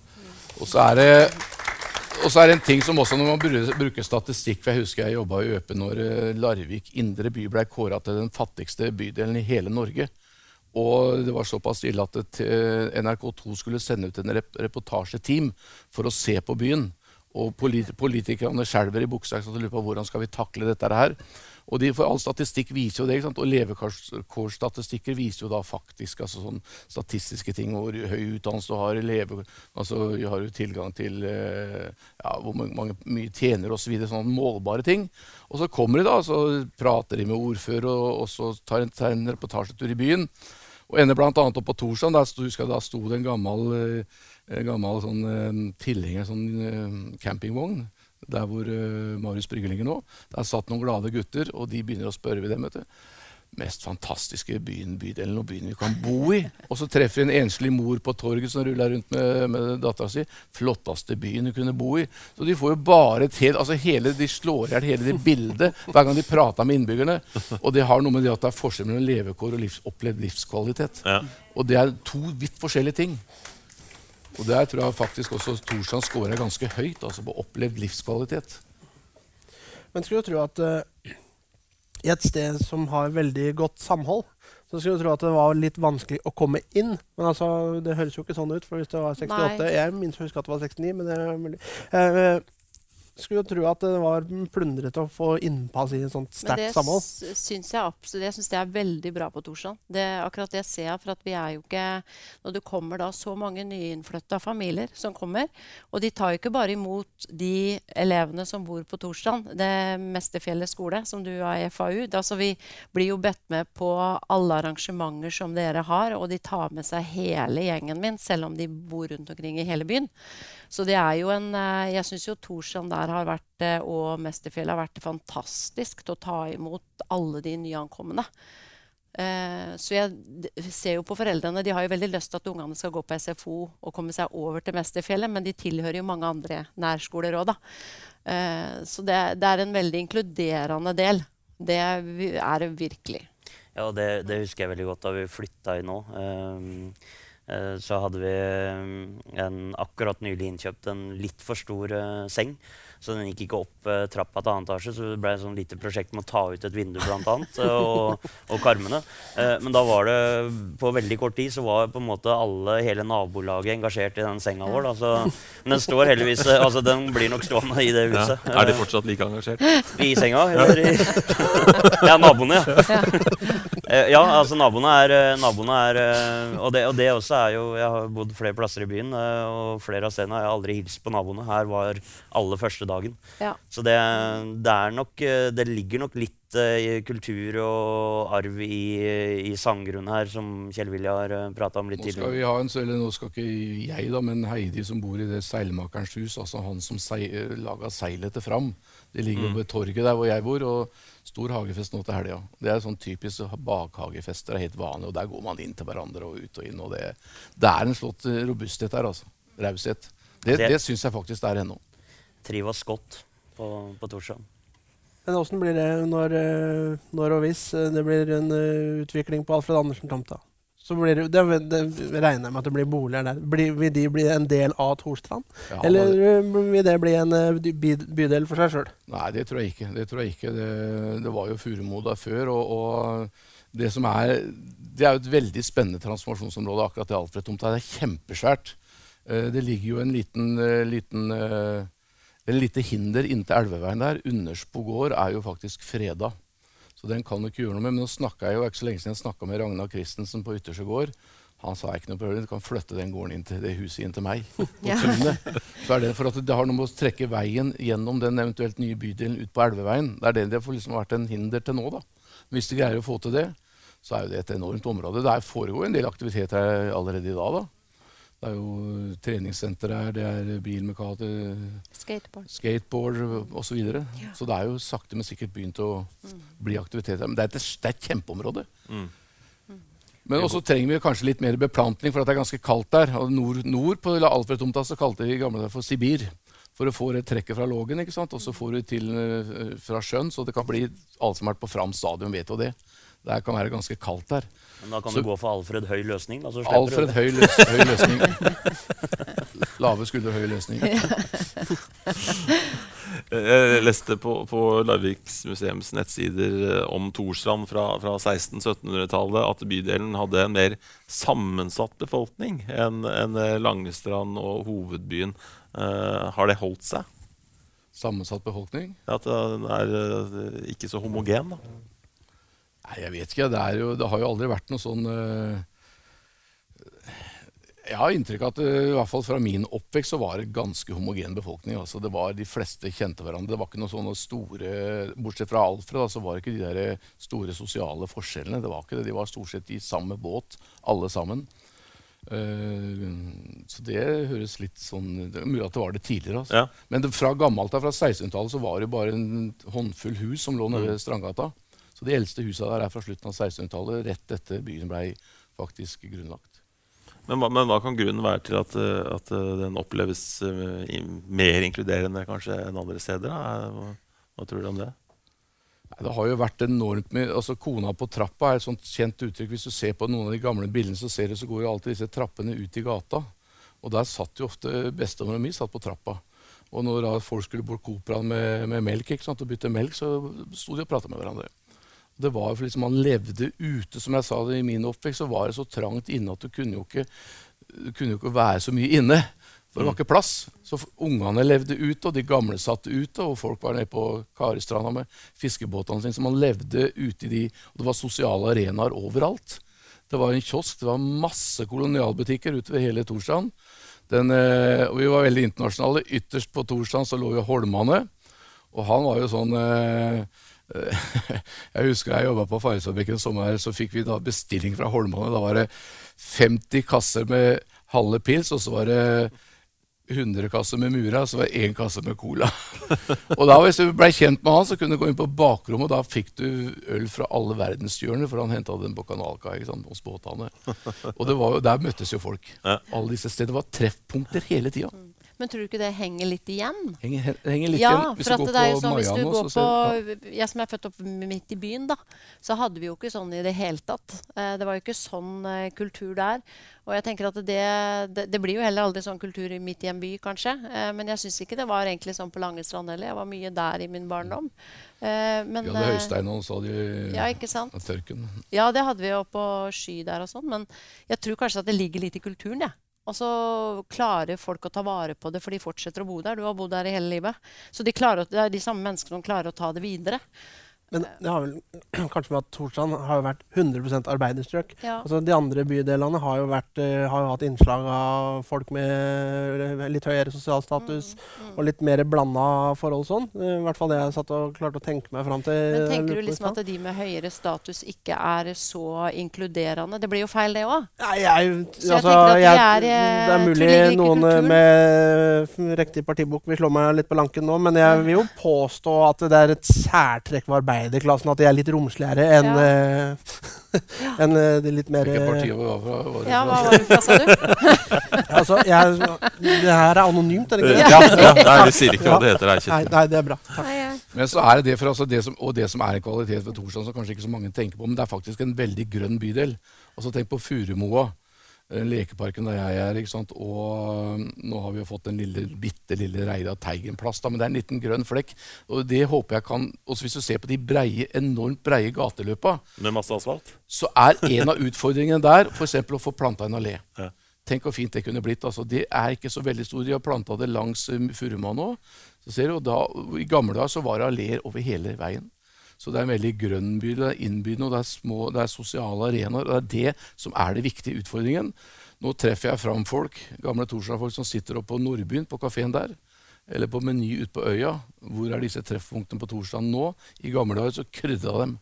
og så er det og så er det en ting som også når man bruker, statistikk for Jeg husker jeg jobba i Øpe når eh, Larvik indre by ble kåra til den fattigste bydelen i hele Norge. Og det var såpass ille at NRK2 skulle sende ut en reportasjeteam for å se på byen. Og polit politikerne skjelver i buksa og lurer på hvordan skal vi takle dette her. Og de, for All statistikk viser jo det. ikke sant? Og levekårsstatistikker viser jo da faktisk altså sånn statistiske ting. Hvor høy utdannelse du har, altså har du tilgang til eh, ja, hvor mange, mye tjener osv. Så sånne målbare ting. Og så kommer de da, så prater de med ordfører, og, og så tar en, tar en reportasjetur i byen. Og ender bl.a. opp på Torsdag. Der sto, husker jeg, da sto det en gammel, eh, gammel sånn, eh, tilhenger, sånn eh, campingvogn. der hvor Marius Brygge ligger nå. Der satt noen glade gutter, og de begynner å spørre ved dem. vet du mest fantastiske byen, bydelen og byen vi kan bo i. Og så treffer en enslig mor på torget som ruller rundt med, med dattera si. Flotteste byen hun kunne bo i. Så de får jo bare et helt, altså hele, De slår i hjel hele det bildet hver gang de prater med innbyggerne. Og det har noe med det at det er forskjell mellom levekår og livs, opplevd livskvalitet. Ja. Og det er to vidt forskjellige ting. Og der tror jeg faktisk også Torstrand scorer ganske høyt, altså på opplevd livskvalitet. Men skulle jo tro at uh, i et sted som har veldig godt samhold, så skulle du tro at det var litt vanskelig å komme inn. Men altså, det høres jo ikke sånn ut. For hvis det var 68 Nei. Jeg minst husker at det var 69, men det er mulig. Uh, skulle jo tro at det var plundrete å få innpass i et sånt Men sterkt det samhold. syns jeg absolutt. Jeg syns det er veldig bra på Torshov. Det, akkurat det ser jeg, for at vi er jo ikke Når det kommer da så mange nyinnflytta familier som kommer, og de tar jo ikke bare imot de elevene som bor på Torstrand, det Mesterfjellet skole, som du har i FAU. Det, altså, vi blir jo bedt med på alle arrangementer som dere har, og de tar med seg hele gjengen min, selv om de bor rundt omkring i hele byen. Så det er jo en eh, Jeg syns jo Torstrand der har vært, eh, og Mesterfjellet har vært fantastisk til å ta imot alle de nyankomne. Eh, så jeg ser jo på foreldrene. De har jo veldig lyst til at ungene skal gå på SFO og komme seg over til Mesterfjellet, men de tilhører jo mange andre nærskoler òg, da. Så det, er en veldig inkluderende del. Det er det virkelig. Ja, det, det husker jeg veldig godt da vi flytta inn nå. Eh, så hadde vi eh, en akkurat nylig innkjøpt en litt for stor uh, seng. Så den gikk ikke opp uh, trappa til annen etasje, så det ble et sånn lite prosjekt med å ta ut et vindu blant annet, og, og karmene. Uh, men da var det på veldig kort tid så var på en måte alle, hele nabolaget engasjert i den senga vår. Da, så, men den står heldigvis altså Den blir nok stående i det Ja. huset. Er de fortsatt like engasjert? i senga, eller i Ja, naboene, ja. Eh, ja, altså naboene er, eh, naboene er eh, og, det, og det også er jo Jeg har bodd flere plasser i byen, eh, og flere av stedene har jeg aldri hilst på naboene. Her var alle første dagen. Ja. Så det, det er nok Det ligger nok litt i kultur og arv i, i sanggrunnen her, som Kjell Willy har uh, prata om litt Nå skal tidligere. vi ha en, eller nå skal ikke jeg, da, men Heidi som bor i det seilmakerens hus, altså han som sei, laga seilet til Fram. Det ligger jo ved torget der hvor jeg bor, og stor hagefest nå til helga. Det er sånn typisk bakhagefester, det er helt vanlig, og der går man inn til hverandre og ut og inn. og Det, det er en slått eh, robusthet der, altså. Raushet. Det, Det- det syns jeg faktisk det er ennå. Trives godt på, på Torshov. Men åssen blir det når, eh, når og hvis eh, det blir en utvikling på Alfred Andersen-tomta? Så blir det, det, det regner jeg med at det blir boliger der. Blir, vil de bli en del av Torstrand? Ja, Eller eh, vil det bli en eh, bydel for seg sjøl? Nei, det tror jeg ikke. Det, tror jeg ikke. det, var jo Furumoda før. Og, og det som er Det er jo et veldig spennende transformasjonsområde, akkurat det Alfred-tomta. Det er kjempesvært. Eh, Det ligger jo en liten, liten et lite hinder inntil elveveien der. Underspo gård er jo faktisk freda. Så den kan du ikke gjøre noe med. Men nå jeg jo ikke så lenge siden jeg snakka med Ragnar Christensen på Ytterse gård. Han sa ikke noe problem, du kan flytte den gården inn til det huset inn til meg. Ja. Så er det for at det har noe med å trekke veien gjennom den eventuelt nye bydelen ut på elveveien. Det er det det har liksom vært en hinder til nå. da. Hvis de greier å få til det, så er jo det et enormt område. Det foregår en del aktivitet her allerede i dag. da. Det er jo treningssenter her, det er bilmekater, Skateboard. skateboard osv. Så, videre. Ja. så det er jo sakte, men sikkert begynt å bli aktivitet her. Men det er et, det er et kjempeområde. Mm. Men også trenger vi kanskje litt mer beplantning, for at det er ganske kaldt der. Og nord, nord på Alfred-tomta så kalte de i gamle der for Sibir. For å få det trekket fra Lågen, ikke sant? og så får du til eh, fra sjøen. Så det kan bli Alle som har vært på Fram stadion, vet jo det. Det kan være ganske kaldt der. Men da kan Så- du gå for Alfred Høy løsning. Da, Alfred høy, løs, høy løsning. Lave skuldre, høy løsning. Jeg leste på, på Larviks museums nettsider eh, om Torstrand fra, fra 1600-1700-tallet at bydelen hadde en mer sammensatt befolkning enn enn, eh, Langestrand og hovedbyen. Eh, har det holdt seg? Sammensatt befolkning. At den er ikke så homogen? da? Nei, jeg vet ikke. Det, jo, det har jo aldri vært noe sånn uh, Jeg har inntrykk av at uh, i hvert fall fra min oppvekst så var det ganske homogen befolkning. altså det var De fleste kjente hverandre. Det var ikke noe sånne store Bortsett fra Alfred, da, så var det ikke de der eh, store sosiale forskjellene. Det var ikke det. De var stort sett i samme båt, alle sammen. Uh, så det høres litt sånn Det er mulig at det var det tidligere. Altså. Ja. Men det, fra gammelt av, fra 1600-tallet, så var det bare en håndfull hus som lå nede ved Strandgata. Så de eldste husa der er fra slutten av 1600-tallet, rett etter byen ble faktisk grunnlagt. Men, hva- men hva kan grunnen være til at, eh, at eh, den oppleves eh, mer inkluderende kanskje enn andre steder? Hva, hva tror du om det? Det har jo vært enormt mye altså Kona på trappa er et sånt kjent uttrykk. Hvis du ser på noen av de gamle bildene, så ser du så går jo alltid disse trappene ut i gata. Og der satt jo ofte bestemor mi satt på trappa. Og når folk skulle bort på operaen med, med melk ikke sant, og bytte melk, så sto de og prata med hverandre. Det var for liksom Man levde ute, som jeg sa det i min oppvekst, så var det så trangt inne at du kunne jo ikke, kunne jo ikke være så mye inne. For det var ikke plass. Så ungene levde ute, og de gamle satt ute, og folk var nede på Karistranda med fiskebåtene sine. Så man levde ute i de Og det var sosiale arenaer overalt. Det var en kiosk, det var masse kolonialbutikker ute ved hele Torsdagen. Den, eh, og vi var veldig internasjonale. Ytterst på Torsdagen så lå jo Holmane. Og han var jo sånn eh, Jeg husker jeg jobba på Farrisfabrikken en sommer, så fikk vi da bestilling fra Holmane. Da var det 50 kasser med halve pils, og så var det 100 kasser med Mura, så var det én kasse med Cola. og da Hvis du ble kjent med han, så kunne du gå inn på bakrommet, og da fikk du øl fra alle verdenshjørner, for han henta den på Kanalkai hos båtene. Og det var der møttes jo folk. Alle disse stedene. Det var treffpunkter hele tida. Men tror du ikke det henger litt igjen? Henger, henger litt Ja, igjen. Hvis for det er jo sånn hvis du går på ja. Jeg som er født opp midt i byen, da, så hadde vi jo ikke sånn i det hele tatt. Eh, Det var jo ikke sånn eh, kultur der. Og jeg tenker at det, det, det blir jo heller aldri sånn kultur midt i en by, kanskje. Eh, Men jeg syns ikke det var egentlig sånn på Langestrand heller. Jeg var mye der i min barndom. Eh, Men Vi hadde Høystein og så hadde vi Ja, ikke sant? tørken. Ja, det hadde vi jo på Sky der og sånn, men jeg tror kanskje at det ligger litt i kulturen, jeg. Og så klarer folk å ta vare på det, for de fortsetter å bo der. Du har bodd der i hele livet. Så de klarer, det er de samme menneskene som klarer å ta det videre. Men det har vel kanskje med at Torsand har jo vært 100% arbeiderstrøk. Ja. Altså, de andre bydelene har jo, vært, eh, har jo hatt innslag av folk med eh, litt høyere sosial status Mm, og litt mer blanda forhold sånn. Eh, I hvert fall det jeg satt og klarte å tenke meg fram til. Men tenker du liksom at de med høyere status ikke er så inkluderende? Det blir jo feil, det òg. Nei, jeg, Så jeg altså, tenker at de jeg, er, eh, det er mulig noen eh, kulturen. med riktig partibok vil slå meg litt på lanken nå, men jeg vil jo påstå at det er et særtrekk ved arbeiderklassen at de er litt romsligere enn Ja. eh, en, eh, de litt mer Hvilket eh, parti var det fra? Var det Ja, hva var det fra, sa du? altså, jeg, Det her er anonymt, er det ikke? Ja, ja, nei, vi sier ikke hva det heter Nei, nei, det er bra. Takk. Men så er det det, for altså det som, og det som er en kvalitet ved Torsland, som kanskje ikke så mange tenker på, men det er faktisk en veldig grønn bydel. Altså Tenk på Furumoa, eh, lekeparken der jeg er. ikke sant? Og øh, nå har vi jo fått den lille, bitte lille Reidar Teigen-plass, da, men det er en liten grønn flekk. Og det håper jeg kan, også Hvis du ser på de breie, enormt breie gateløpa, Med masse asfalt? så er en av utfordringene der f.eks. å få planta en allé. Ja. Tenk hvor fint det kunne blitt. altså Det er ikke så veldig stor. De har planta det langs furuma nå. Så ser du, og da, I gamle dager så var det alleer over hele veien. Så det er en veldig grønn by. Det er innbydende, og det er, små, det er sosiale arenaer. og Det er det som er den viktige utfordringen. Nå treffer jeg fram folk, gamle Torstrand-folk som sitter oppe på Nordbyen, på kafeen der. Eller på Meny ute på øya. Hvor er disse treffpunktene på torsdag nå? I gamle dager så krydra dem.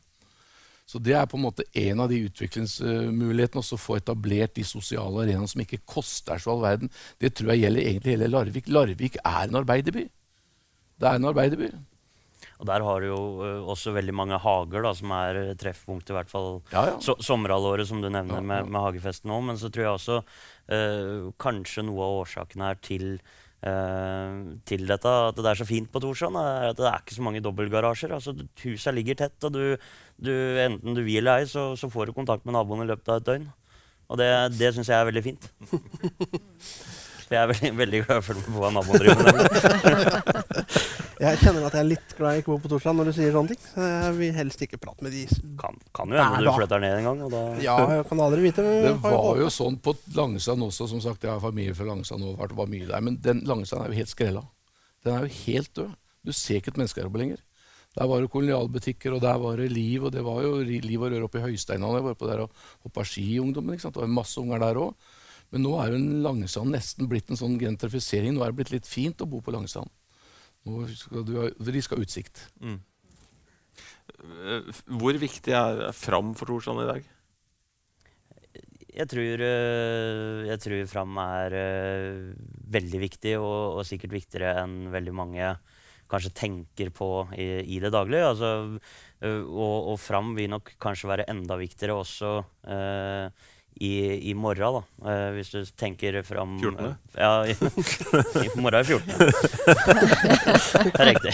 Så det er på en måte en av de utviklingsmulighetene, også å få etablert de sosiale arenaene som ikke koster så all verden. Det tror jeg gjelder egentlig hele Larvik. Larvik er en arbeiderby. Det er en arbeiderby. Og der har du jo ø, også veldig mange hager da, som er treffpunkt, i hvert fall Ja, ja. so sommerhalvåret, som du nevner Ja, med, med hagefesten òg. Men så tror jeg også uh, kanskje noe av årsaken her til til dette, at det er så fint på Torshov, er at det er ikke så mange dobbeltgarasjer. Altså, husa ligger tett, og du, du, enten du vil eller ei, så, så får du kontakt med naboen i løpet av et døgn. Og det, det syns jeg er veldig fint. Jeg er veldig, veldig glad for å hva naboen driver med. Jeg kjenner at jeg er litt glad jeg ikke bor på Torsland når du sier sånne ting. Så jeg vil helst ikke prate med de. Kan, kan jo hende du flytter ned en gang. Og da, Ja, jeg kan aldri vite. Det var jo sånn på Langsand også, som sagt. Jeg har familie fra Langsand og vært- var mye der. Men den Langsand er jo helt skrella. Den er jo helt død. Du ser ikke et menneske her oppe lenger. Der var det kolonialbutikker, og der var det liv. Og det var jo liv og røre oppe i Høysteinene. Jeg var oppe der og hoppa ski, i ungdommen. ikke sant? Det var masse unger der òg. Men nå er jo Langsand nesten blitt en sånn gentrifisering. Nå er det blitt litt fint å bo på Langesand. Skal ha, de skal ha utsikt. Mm. Hvor viktig er Fram for Torsland i dag? Jeg tror, eh, jeg tror Fram er eh, veldig viktig, og, og sikkert viktigere enn veldig mange kanskje tenker på i, i det daglige. Altså, eh, og, og Fram vil nok kanskje være enda viktigere også eh, i, i morgen, da. Eh, hvis du tenker fram 14.. eh, ja, i, i morgen er 14. det er riktig.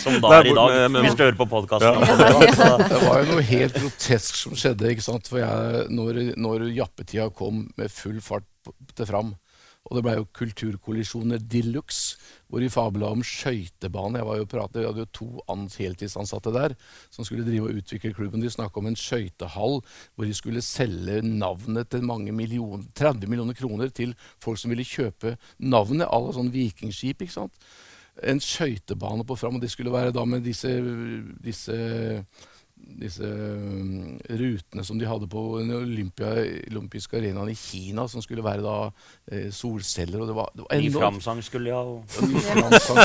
Som da er i dag, men- men- hvis du hører på podkasten. Det var jo noe helt grotesk som skjedde. ikke sant? For jeg, når, når jappetida kom med full fart til fram, og det ble jo kulturkollisjoner de luxe, hvor de fabla om skøytebane. Jeg Vi hadde jo to heltidsansatte der som skulle drive og utvikle klubben. De snakka om en skøytehall hvor de skulle selge navnet til mange millioner, 30 millioner kroner til folk som ville kjøpe navnet à la sånn vikingskip. ikke sant? en skøytebane på Fram, og det skulle være da med disse, disse, disse um, rutene som de hadde på den olympiske arenaen i Kina, som skulle være da eh, solceller. og det var, det var Ny. Framsang skulle de ha. Og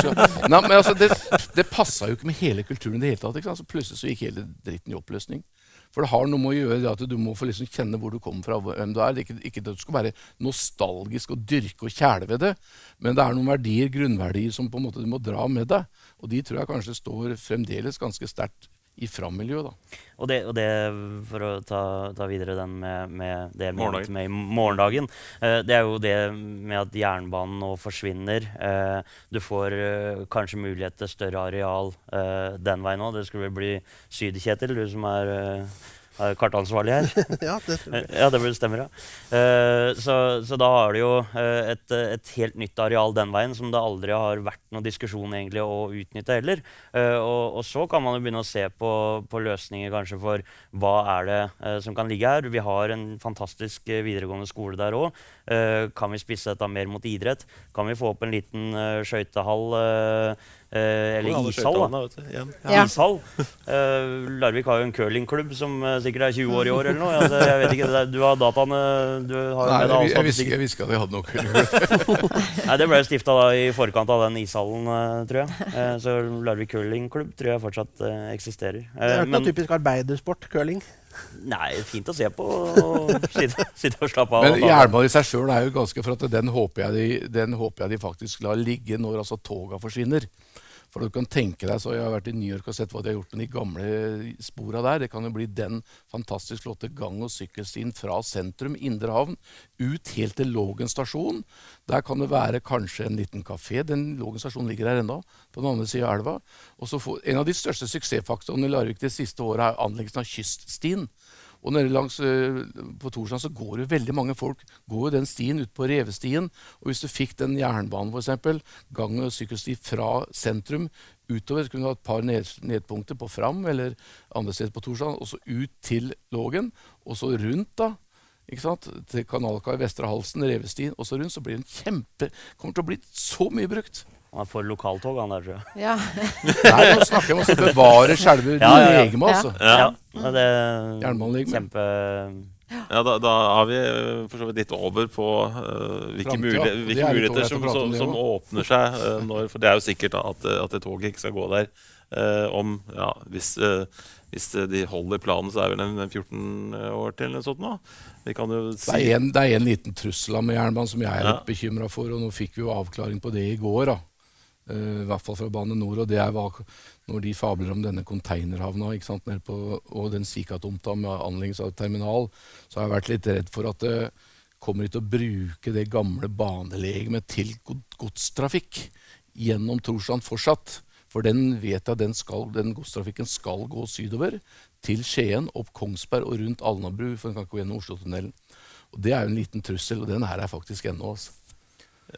ja. Nei, men altså, det, det passa jo ikke med hele kulturen i det hele tatt. ikke sant? Så plutselig så gikk hele dritten i oppløsning. For det har noe med å gjøre det at du må få liksom kjenne hvor du kommer fra, hvem du er. Det er ikke, ikke at du skal være nostalgisk og dyrke og kjæle ved det, men det er noen verdier, grunnverdier som på en måte du må dra med deg. Og de tror jeg kanskje står fremdeles ganske sterkt i Fram-miljøet. da. Og det, og det, for å ta, ta videre den med, med det Morgendagen. med i morgendagen, eh, det er jo det med at jernbanen nå forsvinner. Eh, du får eh, kanskje mulighet til større areal eh, den veien òg. Det skulle vel bli Syd-Kjetil, du som er, eh, er kartansvarlig her. ja, det tror jeg. Ja, det stemmer, ja. Uh, så, så da har du jo eh, et, et helt nytt areal den veien som det aldri har vært noen diskusjon egentlig å utnytte heller. Uh, og, og så kan man jo begynne å se på, på løsninger kanskje for hva er det uh, som kan ligge her. Vi har en fantastisk videregående skole der òg. kan vi spisse dette mer mot idrett? Kan vi få opp en liten skøytehall? Eh, eller ishall, da. Ja. Ishall. Eh, Larvik har jo en curlingklubb som eh, sikkert er 20 år i år eller noe. Altså, jeg vet ikke, det er- Du har dataene Du har Nei, med deg jeg, visste, ikke at jeg hadde noe curlingklubb. Nei, Det ble stifta i forkant av den ishallen, tror jeg. Eh, så Larvik curlingklubb tror jeg fortsatt eh, eksisterer. Det Eh, er ikke noe typisk arbeidersport, curling. nei, fint å se på og sitte, sitte og slappe av. Men jernbanen i seg sjøl er jo ganske For at den håper, jeg de, den håper jeg de faktisk lar ligge når altså toga forsvinner. For du kan tenke deg, så Jeg har vært i New York og sett hva de har gjort med de gamle spora der. Det kan jo bli den fantastisk flotte gang- og sykkelstien fra sentrum, Indre Havn, ut helt til Lågen stasjon. Der kan det være kanskje en liten kafé. Den Lågen stasjon ligger her ennå, på den andre sida av elva. Får, En av de største suksessfaktorene i Larvik de siste åra er anleggelsen av kyststien. Og nede langs, øh, på Torsland så går jo veldig mange folk går jo den stien ut på Revestien. Og hvis du fikk den jernbanen, f.eks., gang- og sykkelsti fra sentrum utover, så kunne du ha et par ned, nedpunkter på Fram eller andre steder på Torsland, og så ut til Lågen, og så rundt, da. Ikke sant? Til Kanalkai, Vestre Halsen, Revestien, og så rundt. Så blir det kjempe Kommer til å bli så mye brukt. Han er for lokaltog, han der, tror jeg. Ja. Nei, nå snakker vi om å bevare selve Ja, ja, ja. legemet, altså. Ja, ja. det er Kjempe... Ja, da, da er vi eh, for så vidt litt over på uh, hvilke, Framtida. muligheter, hvilke er muligheter som, som, som åpner seg. Uh, når, for det er jo sikkert da, at, at det toget ikke skal gå der uh, om ja, hvis, hvis de holder planen, så er det vel en, en 14 år til eller noe sånt nå. Vi kan jo Det er en, det er en liten trussel med jernbanen som jeg er Ja. litt bekymra for, og nå fikk vi jo avklaring på det i går. da. Eh, I hvert fall fra Bane Nor. Og det er hva, når de fabler om denne containerhavna ikke sant, på, og den Sika-tomta med anleggelse av terminal, så har jeg vært litt redd for at det kommer de til å bruke det gamle banelegemet til god- godstrafikk gjennom Torsland fortsatt. For den vet jeg den, skal, den godstrafikken skal gå sydover til Skien, opp Kongsberg og rundt Alnabru, for den kan ikke gå gjennom Oslotunnelen. Og Det er jo en liten trussel, og den her er faktisk ennå. Altså.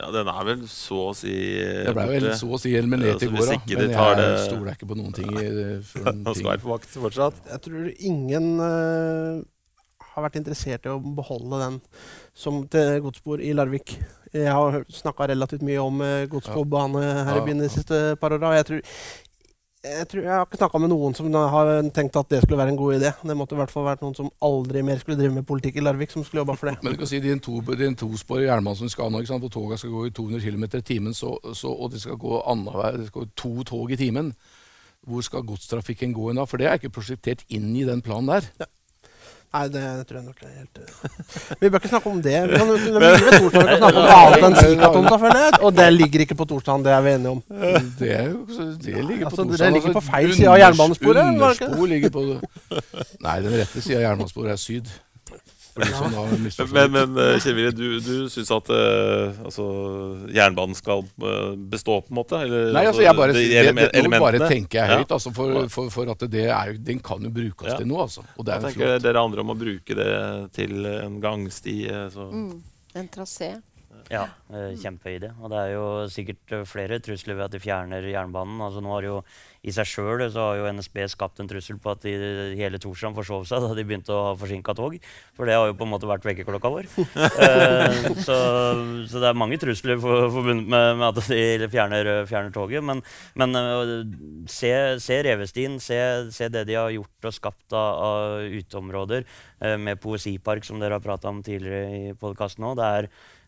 Ja, den er vel så å si eh, Det ble vel så å si eliminert i går, da. Men jeg det- stoler ikke på noen ting. en Han skal være på vakt fortsatt. Jeg tror ingen uh, har vært interessert i å beholde den som til godsbord i Larvik. Jeg har snakka relativt mye om uh, gods på bane her Ja, i byen de siste par åra. Jeg, tror- jeg, tror- jeg har ikke snakka med noen som har tenkt at det skulle være en god idé. Det måtte i hvert fall vært noen som aldri mer skulle drive med politikk i Larvik, som skulle jobba for det. Men du kan si det er en, to, det er en tosporet jernbane som skal nå, hvor toga skal gå i 200 km i timen, så, så, og det skal gå annenhver, det skal gå to tog i timen. Hvor skal godstrafikken gå inn da? For det er ikke prosjektert inn i den planen der. Nei, det tror jeg nok er helt uh... Vi bør ikke snakke om det. Vi kan, vi kan, vi kan snakke om annet enn føler jeg. Og det ligger ikke på torsdagen, det er vi enige om. Det, er jo, det ligger Altså, på det ligger på feil side av jernbanesporet? Underspor ligger på Nei, den rette sida av jernbanesporet er syd. Men, men eh, Kjell du, du syns at uh, altså, jernbanen skal eh, bestå, på en måte? Eller, Nei, altså jeg bare, de det, det, nå bare tenker jeg Ja. høyt, altså, for, for, for at det er den kan jo brukes Ja. til noe. Altså. Og det er jeg tenker flott. dere andre om å bruke det til en gangsti. Så. Mm. En trasé. Ja, eh, kjempeidé. Og det er jo sikkert eh, flere trusler ved at de fjerner jernbanen. Altså nå har jo I seg sjøl har jo NSB skapt en trussel på at de, hele Torsland forsov seg da de begynte å ha forsinka tog. For det har jo på en måte vært vekkerklokka vår. eh, så, så det er mange trusler for, forbundet med, med at de fjerner, fjerner toget. Men, men eh, se, se Revestien, se, se det de har gjort og skapt av, av uteområder eh, med poesipark, som dere har prata om tidligere i podkasten òg.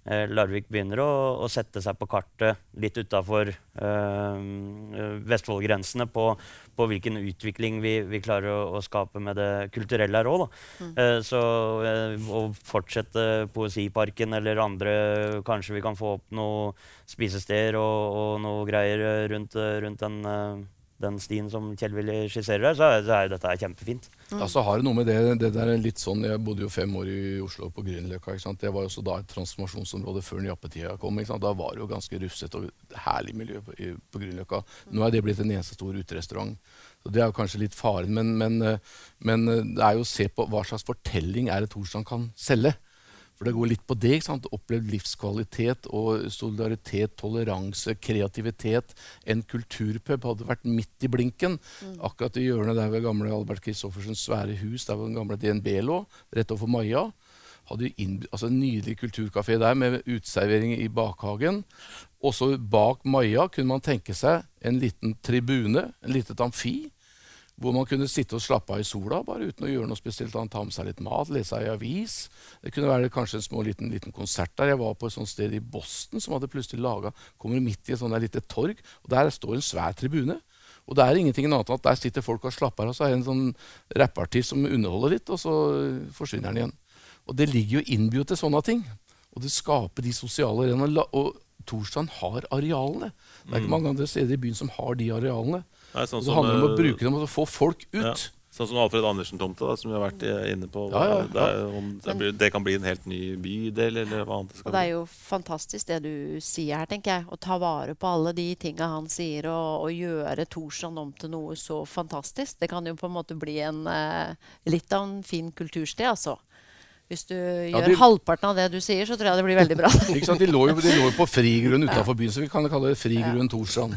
Eh, Larvik begynner å, å sette seg på kartet litt utafor øh, Vestfold-grensene på, på hvilken utvikling vi, vi klarer å, å skape med det kulturelle her òg. Eh, så eh, å fortsette Poesiparken eller andre Kanskje vi kan få opp noen spisesteder og, og noe greier rundt, rundt den, eh, den stien som Kjell Willy skisserer der, så, er- så er dette er kjempefint. Ja, så har det noe med det, det der er litt sånn, Jeg bodde jo fem år i Oslo på Grünerløkka. Det var jo også da et transformasjonsområde før jappetida kom. Da var det jo ganske rufsete og herlig miljø på, i, på Grünerløkka. Nå er det blitt en eneste stor uterestaurant. Så Det er jo kanskje litt faren, men, men, eh, men eh, det er jo å se på hva slags fortelling er det Torsdag kan selge. For det går litt på det. ikke sant? Opplevd livskvalitet og solidaritet, toleranse, kreativitet. En kulturpub hadde vært midt i blinken. Akkurat i hjørnet der ved gamle Albert Christoffersens svære hus, der hvor den gamle DNB lå, rett overfor Maja. Hadde inn, altså En nydelig kulturkafé der med uteservering i bakhagen. Også bak Maja kunne man tenke seg en liten tribune, en liten amfi, hvor man kunne sitte og slappe av i sola bare uten å gjøre noe spesielt annet. Ta med seg litt mat, lese ei avis. Det kunne være kanskje en små liten, liten konsert der. Jeg var på et sånt sted i Boston som hadde plutselig laga Kommer midt i et sånt lite torg, og der står en svær tribune. Og det er ingenting annet enn at der sitter folk og slapper av, og så er det en sånn rappartist som underholder litt, og så forsvinner han igjen. Og det ligger jo innbudt til sånne ting. Og det skaper de sosiale arenaene. Og Torstrand har arealene. Det er ikke mange andre steder i byen som har de arealene. Nei, sånn Og det som, handler om å eh, bruke dem og få folk ut. Ja. Sånn som Alfred Andersen-tomta, som vi har vært eh, inne på. Ja, ja, Det, er, om det, blir, det kan bli en helt ny bydel, eller hva annet det Og det er jo fantastisk det du sier her, tenker jeg. Å ta vare på alle de tinga han sier, og, og gjøre Torsson om til noe så fantastisk. Det kan jo på en måte bli en, eh, litt av en fin kultursted, altså. Hvis du gjør de- halvparten av det du sier, så tror jeg det blir veldig bra. Ikke sant? De lå jo, de lå jo på frigrunn utafor byen, så vi kan kalle det frigrunn Torstrand.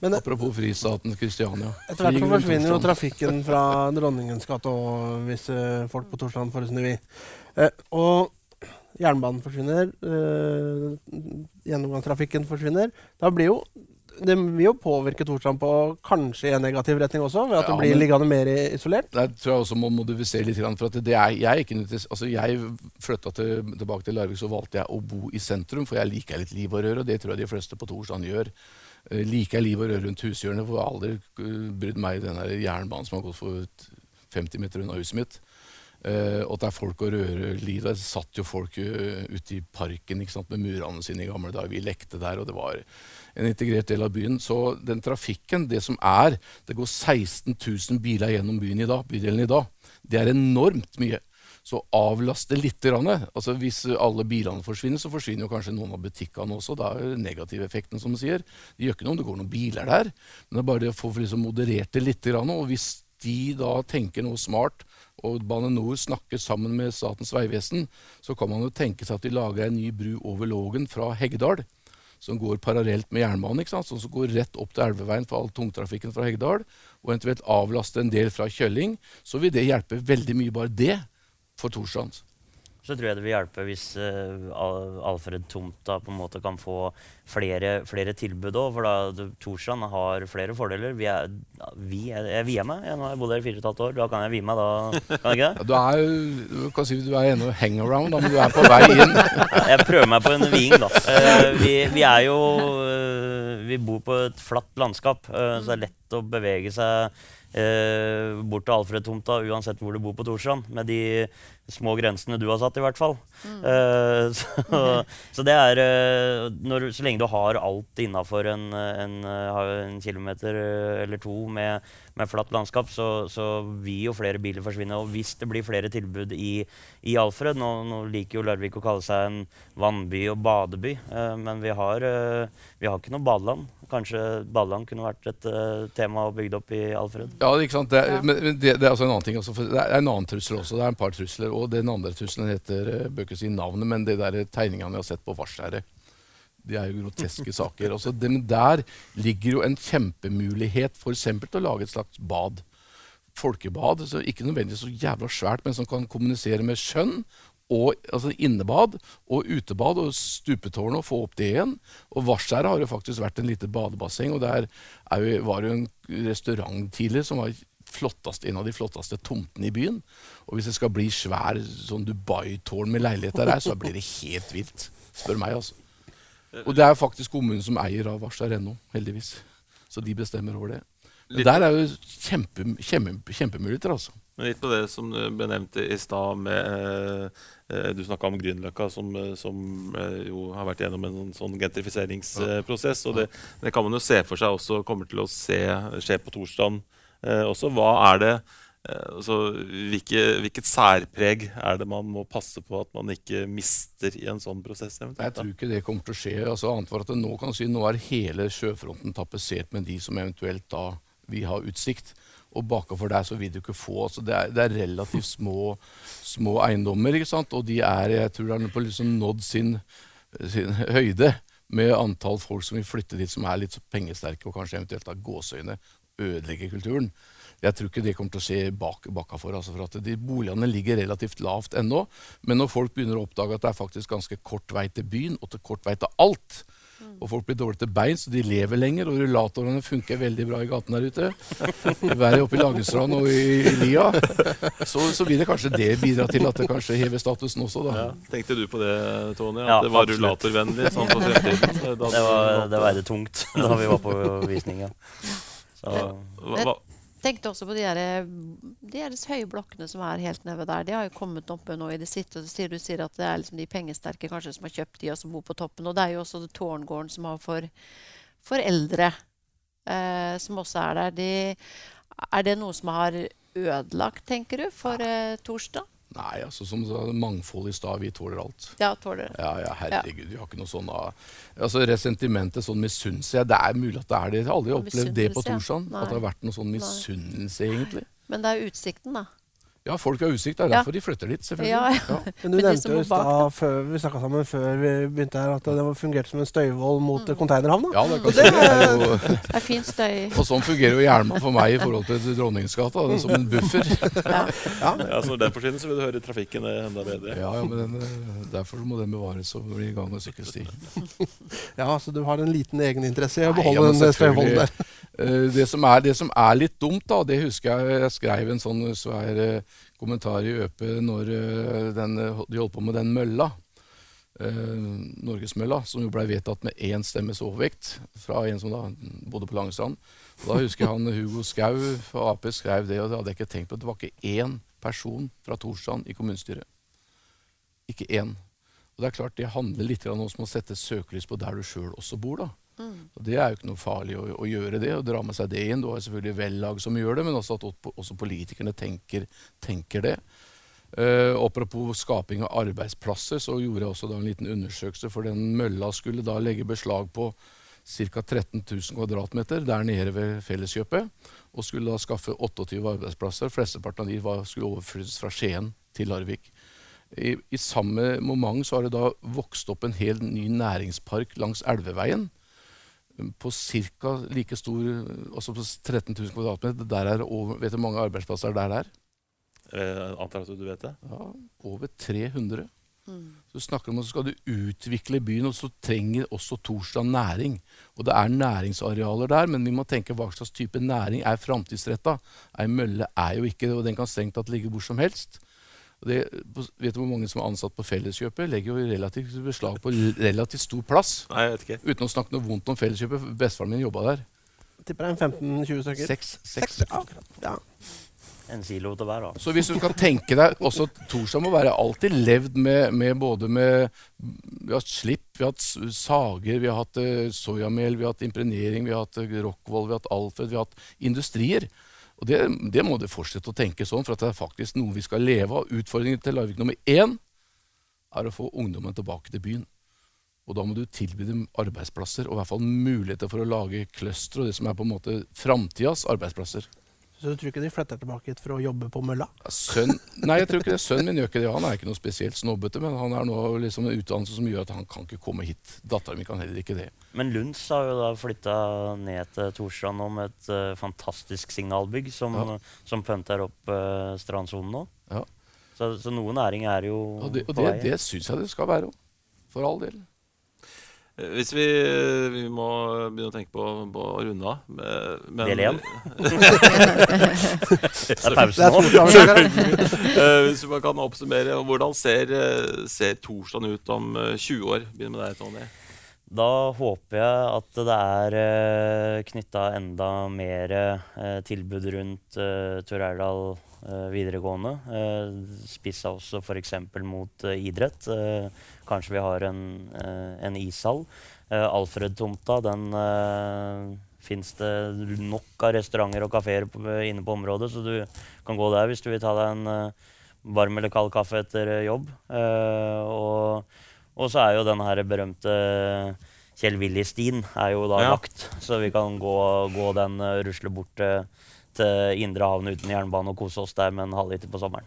Men Apropos fristaten Kristiania. Etter hvert forsvinner jo trafikken fra Dronningens gate og hvis eh, folk på Torstrand får det snu i. Eh, og jernbanen forsvinner, eh, gjennomgangstrafikken forsvinner. Da blir jo det vil jo påvirke Torstrand på kanskje i en negativ retning også, ved at Ja, det blir liggende mer isolert. Det tror jeg også må modifisere litt. For at det er, jeg ikke altså jeg flytta til, tilbake til Larvik, så valgte jeg å bo i sentrum, for jeg liker litt liv og røre, og det tror jeg de fleste på Torstrand gjør. Eh, liker jeg liv og røre rundt hushjørnet, for jeg har aldri eh, brydd meg i den jernbanen som har gått for 50 meter unna huset mitt. Uh, og at det er folk og røreliv. Der satt jo folk uh, ute i parken ikke sant, med murene sine i gamle dager. Vi lekte der, og det var en integrert del av byen. Så den trafikken, det som er Det går 16 000 biler gjennom byen i dag, bydelen i dag. Det er enormt mye. Så avlaste litt. Altså Hvis alle bilene forsvinner, så forsvinner kanskje noen av butikkene også. Da er det negativeffekten, som man sier. Det gjør ikke noe om det går noen biler der, men det er bare det å få liksom moderert det litt. Og hvis de da tenker noe smart, og Bane NOR snakker sammen med Statens vegvesen, så kan man jo tenke seg at de lager en ny bru over Lågen fra Heggedal som går parallelt med jernbanen, som går rett opp til elveveien for all tungtrafikken fra Heggedal, og eventuelt avlaste en del fra Kjølling, så vil det hjelpe veldig mye, bare det, for Torstrand. Så tror jeg det vil hjelpe hvis eh, Alfred Tomta på en måte kan få flere, flere tilbud òg. For da du- har flere fordeler. Vi er, vi er, jeg vier meg. Jeg, nå har jeg bodd her i fire og et halvt år. Da kan jeg vie meg, da. Kan jeg ikke det? Ja, du er jo du kan si du er ennå hangaround, da, men du er på vei inn. Jeg prøver meg på en viing, da. Eh, vi, vi er jo eh, Vi bor på et flatt landskap, så det er lett å bevege seg. Bort til Alfred-tomta uansett hvor du bor på Torsland. Med de små grensene du har satt, i hvert fall. Eh, så, så det er eh, når, Så lenge du har alt innafor en, en, eh, en kilometer eller to med, med flatt landskap, så, så vil jo flere biler forsvinne. Og hvis det blir flere tilbud i, i Alfred nå, nå liker jo Larvik å kalle seg en vannby og badeby, uh, men vi har, uh, vi har ikke noe badeland. Kanskje badeland kunne vært et tema å bygge opp i Alfred. Ja, ikke sant? Det er, men men det, det er også en annen ting. Også, for det er en annen trussel også. Det er en par trusler. Og den andre trusselen heter eh, Bør ikke si navnet, men det der tegningene vi har sett på Varskjæret. Det er jo groteske saker. Altså, men der ligger jo en kjempemulighet for eksempel til å lage et slags bad. Folkebad. Så ikke nødvendigvis så jævla svært, men som kan kommunisere med skjønn. Og, altså innebad og utebad og stupetårn og få opp det igjen. Og Varskjæret har jo faktisk vært en lite badebasseng. Og der er jo, var jo en restaurant tidligere som var flottest, en av de flotteste tomtene i byen. Og hvis det skal bli svær sånn Dubai-tårn med leiligheter der, så blir det helt vilt. Spør meg, altså. Og det er faktisk kommunen som eier av Varstad.no, heldigvis. Så de bestemmer over det. Men Der er jo kjempe, kjempe, kjempemuligheter, altså. Men litt på det som du ble nevnt i stad med eh, eh, Du snakka om Grünerløkka, som, eh, som eh, jo har vært gjennom en sånn gentrifiseringsprosess. Og det, det kan man jo se for seg også kommer til å se, skje på Torstrand eh, også. Hva er det eh, altså, hvilke, Hvilket særpreg er det man må passe på at man ikke mister i en sånn prosess? Jeg eventuelt, da? tror ikke det kommer til å skje. Altså, annet for at nå, kan si, nå er hele sjøfronten tapetsert med de som eventuelt da vil ha utsikt. Og bakover der så vil du ikke få altså det, er, det er relativt små, små eiendommer. ikke sant? Og de er, jeg tror de på liksom nådd sin, sin høyde med antall folk som vil flytte dit, som er litt pengesterke og kanskje eventuelt har gåseøyne ødelegger kulturen. Jeg tror ikke det kommer til å skje bak, bakafor. Altså for at de Boligene ligger relativt lavt ennå. Men når folk begynner å oppdage at det er faktisk ganske kort vei til byen og til kort vei til alt, og folk blir dårlig til bein, så de lever lenger, og rullatorene funker veldig bra i gaten der ute, være oppe i Langestrand og i, i Lia, så, så vil det kanskje det bidra til at det kanskje hever statusen også, da. Ja. Tenkte du på det, Tony? At Ja, det var rullatorvennlig sånn på fremtiden? Det, var, det var tungt da vi var på visning. Ja. Hva, tenkte også på de, der, de der høye blokkene som er helt nede der. De har jo kommet oppe nå i det siste. og Du sier, du sier at det er liksom de pengesterke kanskje som har kjøpt de og som bor på toppen. Og det er jo også Tårngården som har for, for eldre, eh, som også er der. De, er det noe som har ødelagt, tenker du, for eh, Torstad? Nei, altså som mangfold i stad, vi tåler alt. Ja, tåler det. Ja, ja, herregud, vi har ikke noe sånn av... Altså Resentimentet, sånn misunnelse Det er mulig at det er det. Jeg har aldri opplevd det på. Torshand. At det har vært noe sånn misunnelse, egentlig. Men det er utsikten, da. Ja, folk har utsikt. Det er Ja. derfor de flytter dit, selvfølgelig. Ja, ja. Men du Men nevnte jo i stad, før vi snakka sammen før vi begynte her, at det fungerte som en støyvoll mot Mm. konteinerhavna. Ja, det, kan det det er jo, Det er fin støy. og sånn fungerer jo Hjelma for meg i forhold til Dronningsgata. Det er som en buffer. Ja. ja, så når den forsvinner, så vil du høre trafikken enda bedre. Ja, ja, men den, eh, Derfor må den bevares og bli gang- og sykkelsti. Ja, så du har en liten egeninteresse i å Nei, beholde ja, den støyvollen der. Eh, det, som er, det som er litt dumt, da, det husker jeg jeg skrev en sånn svær eh, kommentar i ØP når eh, den, de holdt på med den mølla. eh, Norgesmølla, som jo ble vedtatt med én stemmes overvekt fra en som da bodde på Langestrand. Og da husker jeg han Hugo Skau fra Ap skrev det, og det hadde jeg ikke tenkt på. Det var ikke én person fra Torstrand i kommunestyret. Ikke én. Og det er klart det handler litt om å sette søkelys på der du sjøl også bor. da. Og Det er jo ikke noe farlig å, å gjøre det, og dra med seg det inn. Du har selvfølgelig vellag som gjør det, men også at også, politikerne tenker, tenker det. Uh, apropos skaping av arbeidsplasser, så gjorde jeg også da en liten undersøkelse. For den mølla skulle da legge beslag på ca. 13 000 kvadratmeter der nede ved Felleskjøpet. Og skulle da skaffe 28 arbeidsplasser. Flesteparten av de var, skulle overføres fra Skien til Larvik. I, I samme moment så har det da vokst opp en helt ny næringspark langs Elveveien. På ca. like stor Også på 13 000 kvadratmeter. Der er over, vet du hvor mange arbeidsplasser der er? Jeg antar at du vet det? Ja, over 300. Mm. Så snakker om at skal du utvikle byen, og så trenger også Torsdag næring. Og det er næringsarealer der, men vi må tenke hva slags type næring er framtidsretta. Ei mølle er jo ikke det, og den kan strengt tatt ligge hvor som helst. Det, vet du hvor mange som er ansatt på Felleskjøpet? Legger jo relativt beslag på relativt stor plass. Nei, jeg vet ikke. Uten å snakke noe vondt om Felleskjøpet. Bestefaren min jobba der. Tipper det er en 15-20 stykker. Seks. Seks, Seks. ja. En silo til hver. da. Så hvis du kan tenke deg også Torsdag må være alltid levd med, med både med Vi har hatt slipp, vi har hatt sager, vi har hatt eh, soyamel, vi har hatt impregnering, vi har hatt Rockwall, Rockwool, vi har hatt Alfred, vi har hatt industrier. Og det, det må det fortsette å tenke sånn, for at det er faktisk noe vi skal leve av. Utfordringen til Larvik nummer én er å få ungdommen tilbake til byen. Og da må du tilby dem arbeidsplasser, og i hvert fall muligheter for å lage cluster og det som er på en måte framtidas arbeidsplasser. Så du tror ikke de flytter tilbake hit for å jobbe på mølla? Sønn, nei, jeg tror ikke det. Sønnen min gjør ikke det. Han er ikke noe spesielt snobbete, men han er nå liksom en utdannelse som gjør at han kan ikke komme hit. Datteren min kan heller ikke det. Men Lunds har jo da flytta ned til Torstrand nå med et uh, fantastisk signalbygg som, Ja. som pønter opp uh, strandsonen nå. Ja. Så, så noe næring er jo Og det, og på det, vei. det syns jeg det skal være òg. For all del. Eh, Hvis vi, vi må begynne å tenke på, på å runde av men- Del én. Det er pause nå. Eh, Hvis man kan oppsummere, hvordan ser, eh, ser torsdagen ut om eh, 20 år? Begynn med deg, Tony. Da håper jeg at det er knytta enda mer eh, tilbud rundt Tor Eirdal eh, videregående. Uh, Spissa også f.eks. mot eh, idrett. Eh, kanskje vi har en, eh, en ishall. Alfred-tomta, den fins det nok av restauranter og kafeer inne på området, så du kan gå der hvis du vil ta deg en eh, varm eller kald kaffe etter eh, jobb. Eh, og og så er jo den her berømte Kjell Willy-stien er jo da Ja. lagt, så vi kan gå, gå den rusle bort eh, til indre havn uten jernbane og kose oss der med en halvliter på sommeren.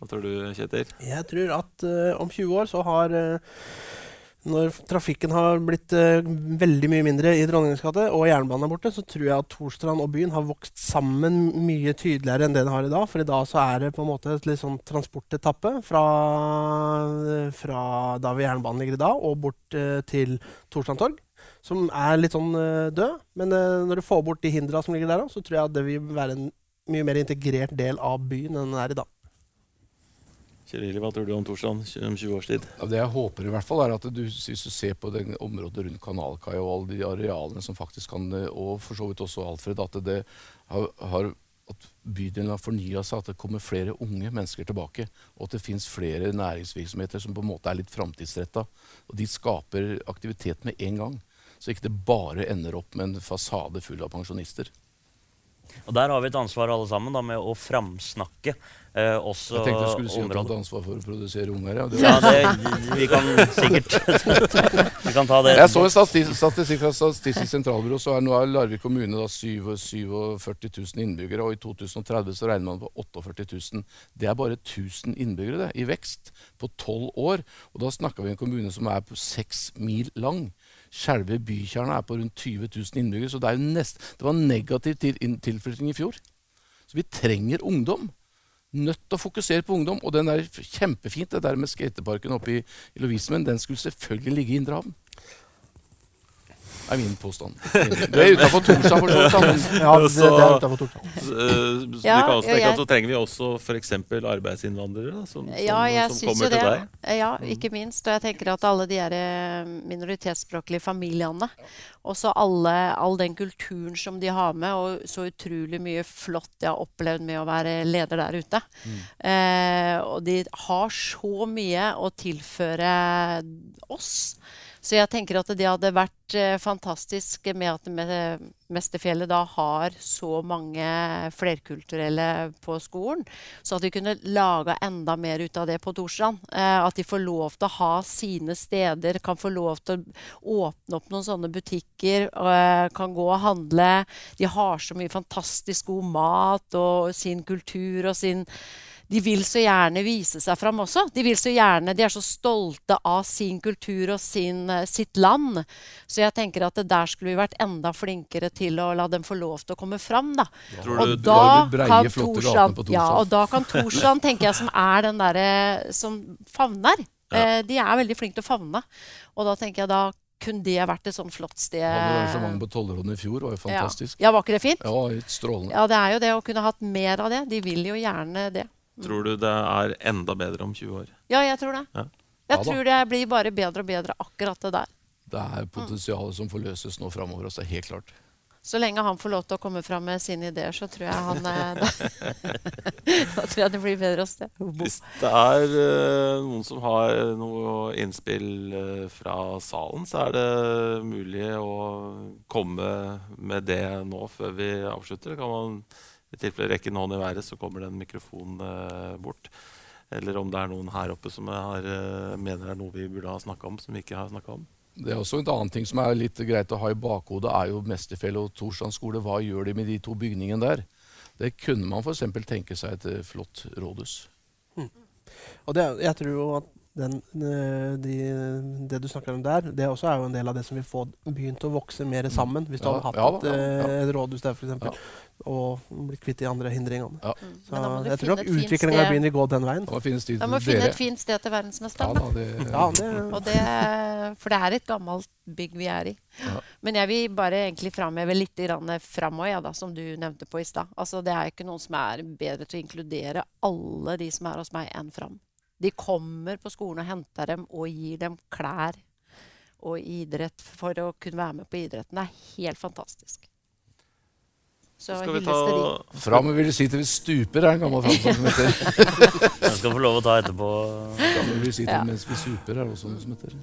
Hva tror du, Kjetil? Jeg tror at uh, om 20 år så har uh, Når trafikken har blitt uh, veldig mye mindre i Dronningens gate, og jernbanen er borte, så tror jeg at Torstrand og byen har vokst sammen mye tydeligere enn det den har i dag. For i dag så er det på en måte et litt sånn transportetappe fra, eh, fra da ved jernbanen ligger i dag, og bort eh, til Torstrand torg. Som er litt sånn eh, død. Men eh, når du får bort de hindra som ligger der, så tror jeg at det vil være en mye mer integrert del av byen enn den er i dag. Kjell hva tror du om Torsland om 20 års tid? Ja, det jeg håper i hvert fall er at du, hvis du ser på det området rundt Kanalkaia og alle de arealene som faktisk kan, eh, og for så vidt også Alfred, at det har, har at bydelen har fornya seg, at det kommer flere unge mennesker tilbake. Og at det fins flere næringsvirksomheter som på en måte er litt framtidsretta. Og de skaper aktivitet med en gang. Så ikke det bare ender opp med en fasade full av pensjonister. Og der har vi et ansvar alle sammen da, med å framsnakke eh, også Jeg tenkte jeg skulle si at du hadde ansvar for å produsere unger. Ja. Det Ja, det, vi kan sikkert Vi kan ta det Jeg så en statistikk, fra Statistisk sentralbyrå, så er nå er Larvik kommune da 47 000 innbyggere, og i 2030 så regner man på 48 000. Det er bare 1000 innbyggere det, i vekst på 12 år. Og da snakker vi om en kommune som er på 6 mil lang. Selve bykjerna er på rundt 20 000 innbyggere, så det, nest, det var negativ til, tilflytting i fjor. Så vi trenger ungdom. Nødt til å fokusere på ungdom. Og den er kjempefint, det der med skateparken oppe i, i Lovisenmen. Den skulle selvfølgelig ligge i Indre havn. Er min påstand. Du er utafor Torshov, for så vidt. Ja, det, det er utenfor Torshov. Eh, så Ja, vi kan tenke jeg- at så trenger vi også f.eks. arbeidsinnvandrere da, som, som, Ja, jeg som kommer jo det. til deg. Ja, ikke minst. Og jeg tenker at alle de her eh, minoritetsspråklige familiene, også alle, all den kulturen som de har med, og så utrolig mye flott jeg har opplevd med å være leder der ute. Eh, og de har så mye å tilføre oss. Så jeg tenker at det hadde vært eh, fantastisk med at Me- Mesterfjellet da har så mange flerkulturelle på skolen. Så at vi kunne laga enda mer ut av det på Torstrand. Eh, at de får lov til å ha sine steder, kan få lov til å åpne opp noen sånne butikker. Eh, kan gå og handle. De har så mye fantastisk god mat og sin kultur og sin de vil så gjerne vise seg fram også. De vil så gjerne, de er så stolte av sin kultur og sin, eh, sitt land. Så jeg tenker at det der skulle vi vært enda flinkere til å la dem få lov til å komme fram. Da. Tror Og du- da breie, Torsan, på ja, og da kan Torsan, tenker jeg, som er den derre som favner. Eh, de er veldig flinke til å favne. Og da tenker jeg da kunne det vært et sånn flott sted. Hadde arrangement på Tollerodden i fjor, var jo fantastisk. Ja. ja, var ikke det fint? Ja, helt strålende. Ja, det er jo det å kunne hatt mer av det. De vil jo gjerne det. Tror du det er enda bedre om 20 år? Ja, jeg tror det. Ja. Jeg Ja tror det blir bare bedre og bedre, akkurat det der. Det er potensialet som forløses nå framover. Altså, helt klart. Så lenge han får lov til å komme fram med sine ideer, så tror jeg han eh, da, da tror jeg det blir bedre hos det. Hvis det er uh, noen som har noe innspill uh, fra salen, så er det mulig å komme med det nå før vi avslutter. Kan man i tilfelle rekke en hånd i været, så kommer det en mikrofon eh, bort. Eller om det er noen her oppe som har, eh, mener det er noe vi burde ha snakka om, som vi ikke har snakka om. Det er også En annen ting som er litt greit å ha i bakhodet, er jo Mesterfjell og Torstrand skole. Hva gjør de med de to bygningene der? Det kunne man f.eks. tenke seg et eh, flott rådhus. Og det, jeg tror jo at den, de, det du snakker om der, det også er jo en del av det som vil få begynt å vokse mer sammen. Hvis du Ja, hadde hatt ja et, ja, ja. et rådhus der, f.eks. Og bli kvitt de andre hindringene. Ja. Mm. Så jeg tror nok utviklinga vil gå den veien. Da må finne dere. et fint sted til Ja, verdensmesteren. Ja, det, Ja, det, det, for det er et gammelt bygg vi er i. Ja. Men jeg vil bare egentlig framheve litt framover, ja, da, som du nevnte på i stad. Altså, det er ikke noen som er bedre til å inkludere alle de som er hos meg, enn Fram. De kommer på skolen og henter dem og gir dem klær og idrett for å kunne være med på idretten. Det er helt fantastisk. Så Skal vi ta Fram vil si til vi stuper, er en gammel framsang som heter. Den skal få lov å ta etterpå. Fram vil si til Ja. mens vi super, er det også noe som heter.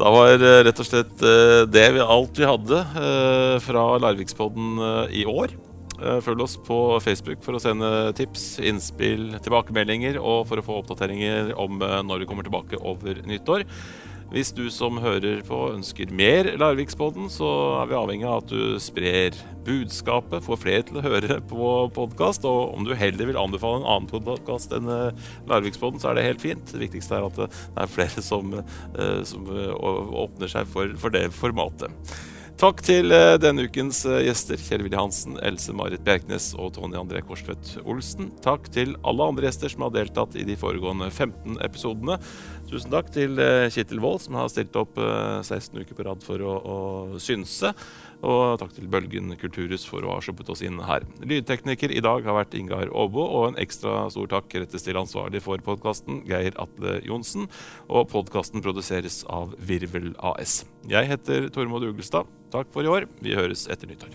Da var eh, rett og slett eh, det vi, alt vi hadde eh, fra Larvikspodden i år. Følg oss på Facebook for å sende tips, innspill, tilbakemeldinger og for å få oppdateringer om når vi kommer tilbake over nyttår. Hvis du som hører på ønsker mer Larvikspodden, så er vi avhengig av at du sprer budskapet, får flere til å høre på podkast. Og om du heller vil anbefale en annen podkast enn eh, Larvikspodden, så er det helt fint. Det viktigste er at det er flere som, eh, som eh, åpner seg for, for det formatet. Takk til eh, denne ukens eh, gjester, Kjell Willy Hansen, Else Marit Bjerknes og Tony André Korsvedt Olsen. Takk til alle andre gjester som har deltatt i de foregående 15 episodene. Tusen takk til eh, Kjetil Wold, som har stilt opp eh, 16 uker på rad for å, å synse. Og takk til Bølgen kulturhus for å ha sluppet oss inn her. Lydtekniker i dag har vært Ingar Aabo, og en ekstra stor takk rettes til ansvarlig for podkasten, Geir Atle Johnsen. Og podkasten produseres av Virvel AS. Jeg heter Tormod Ugelstad. Takk for i år. Vi høres etter nyttår.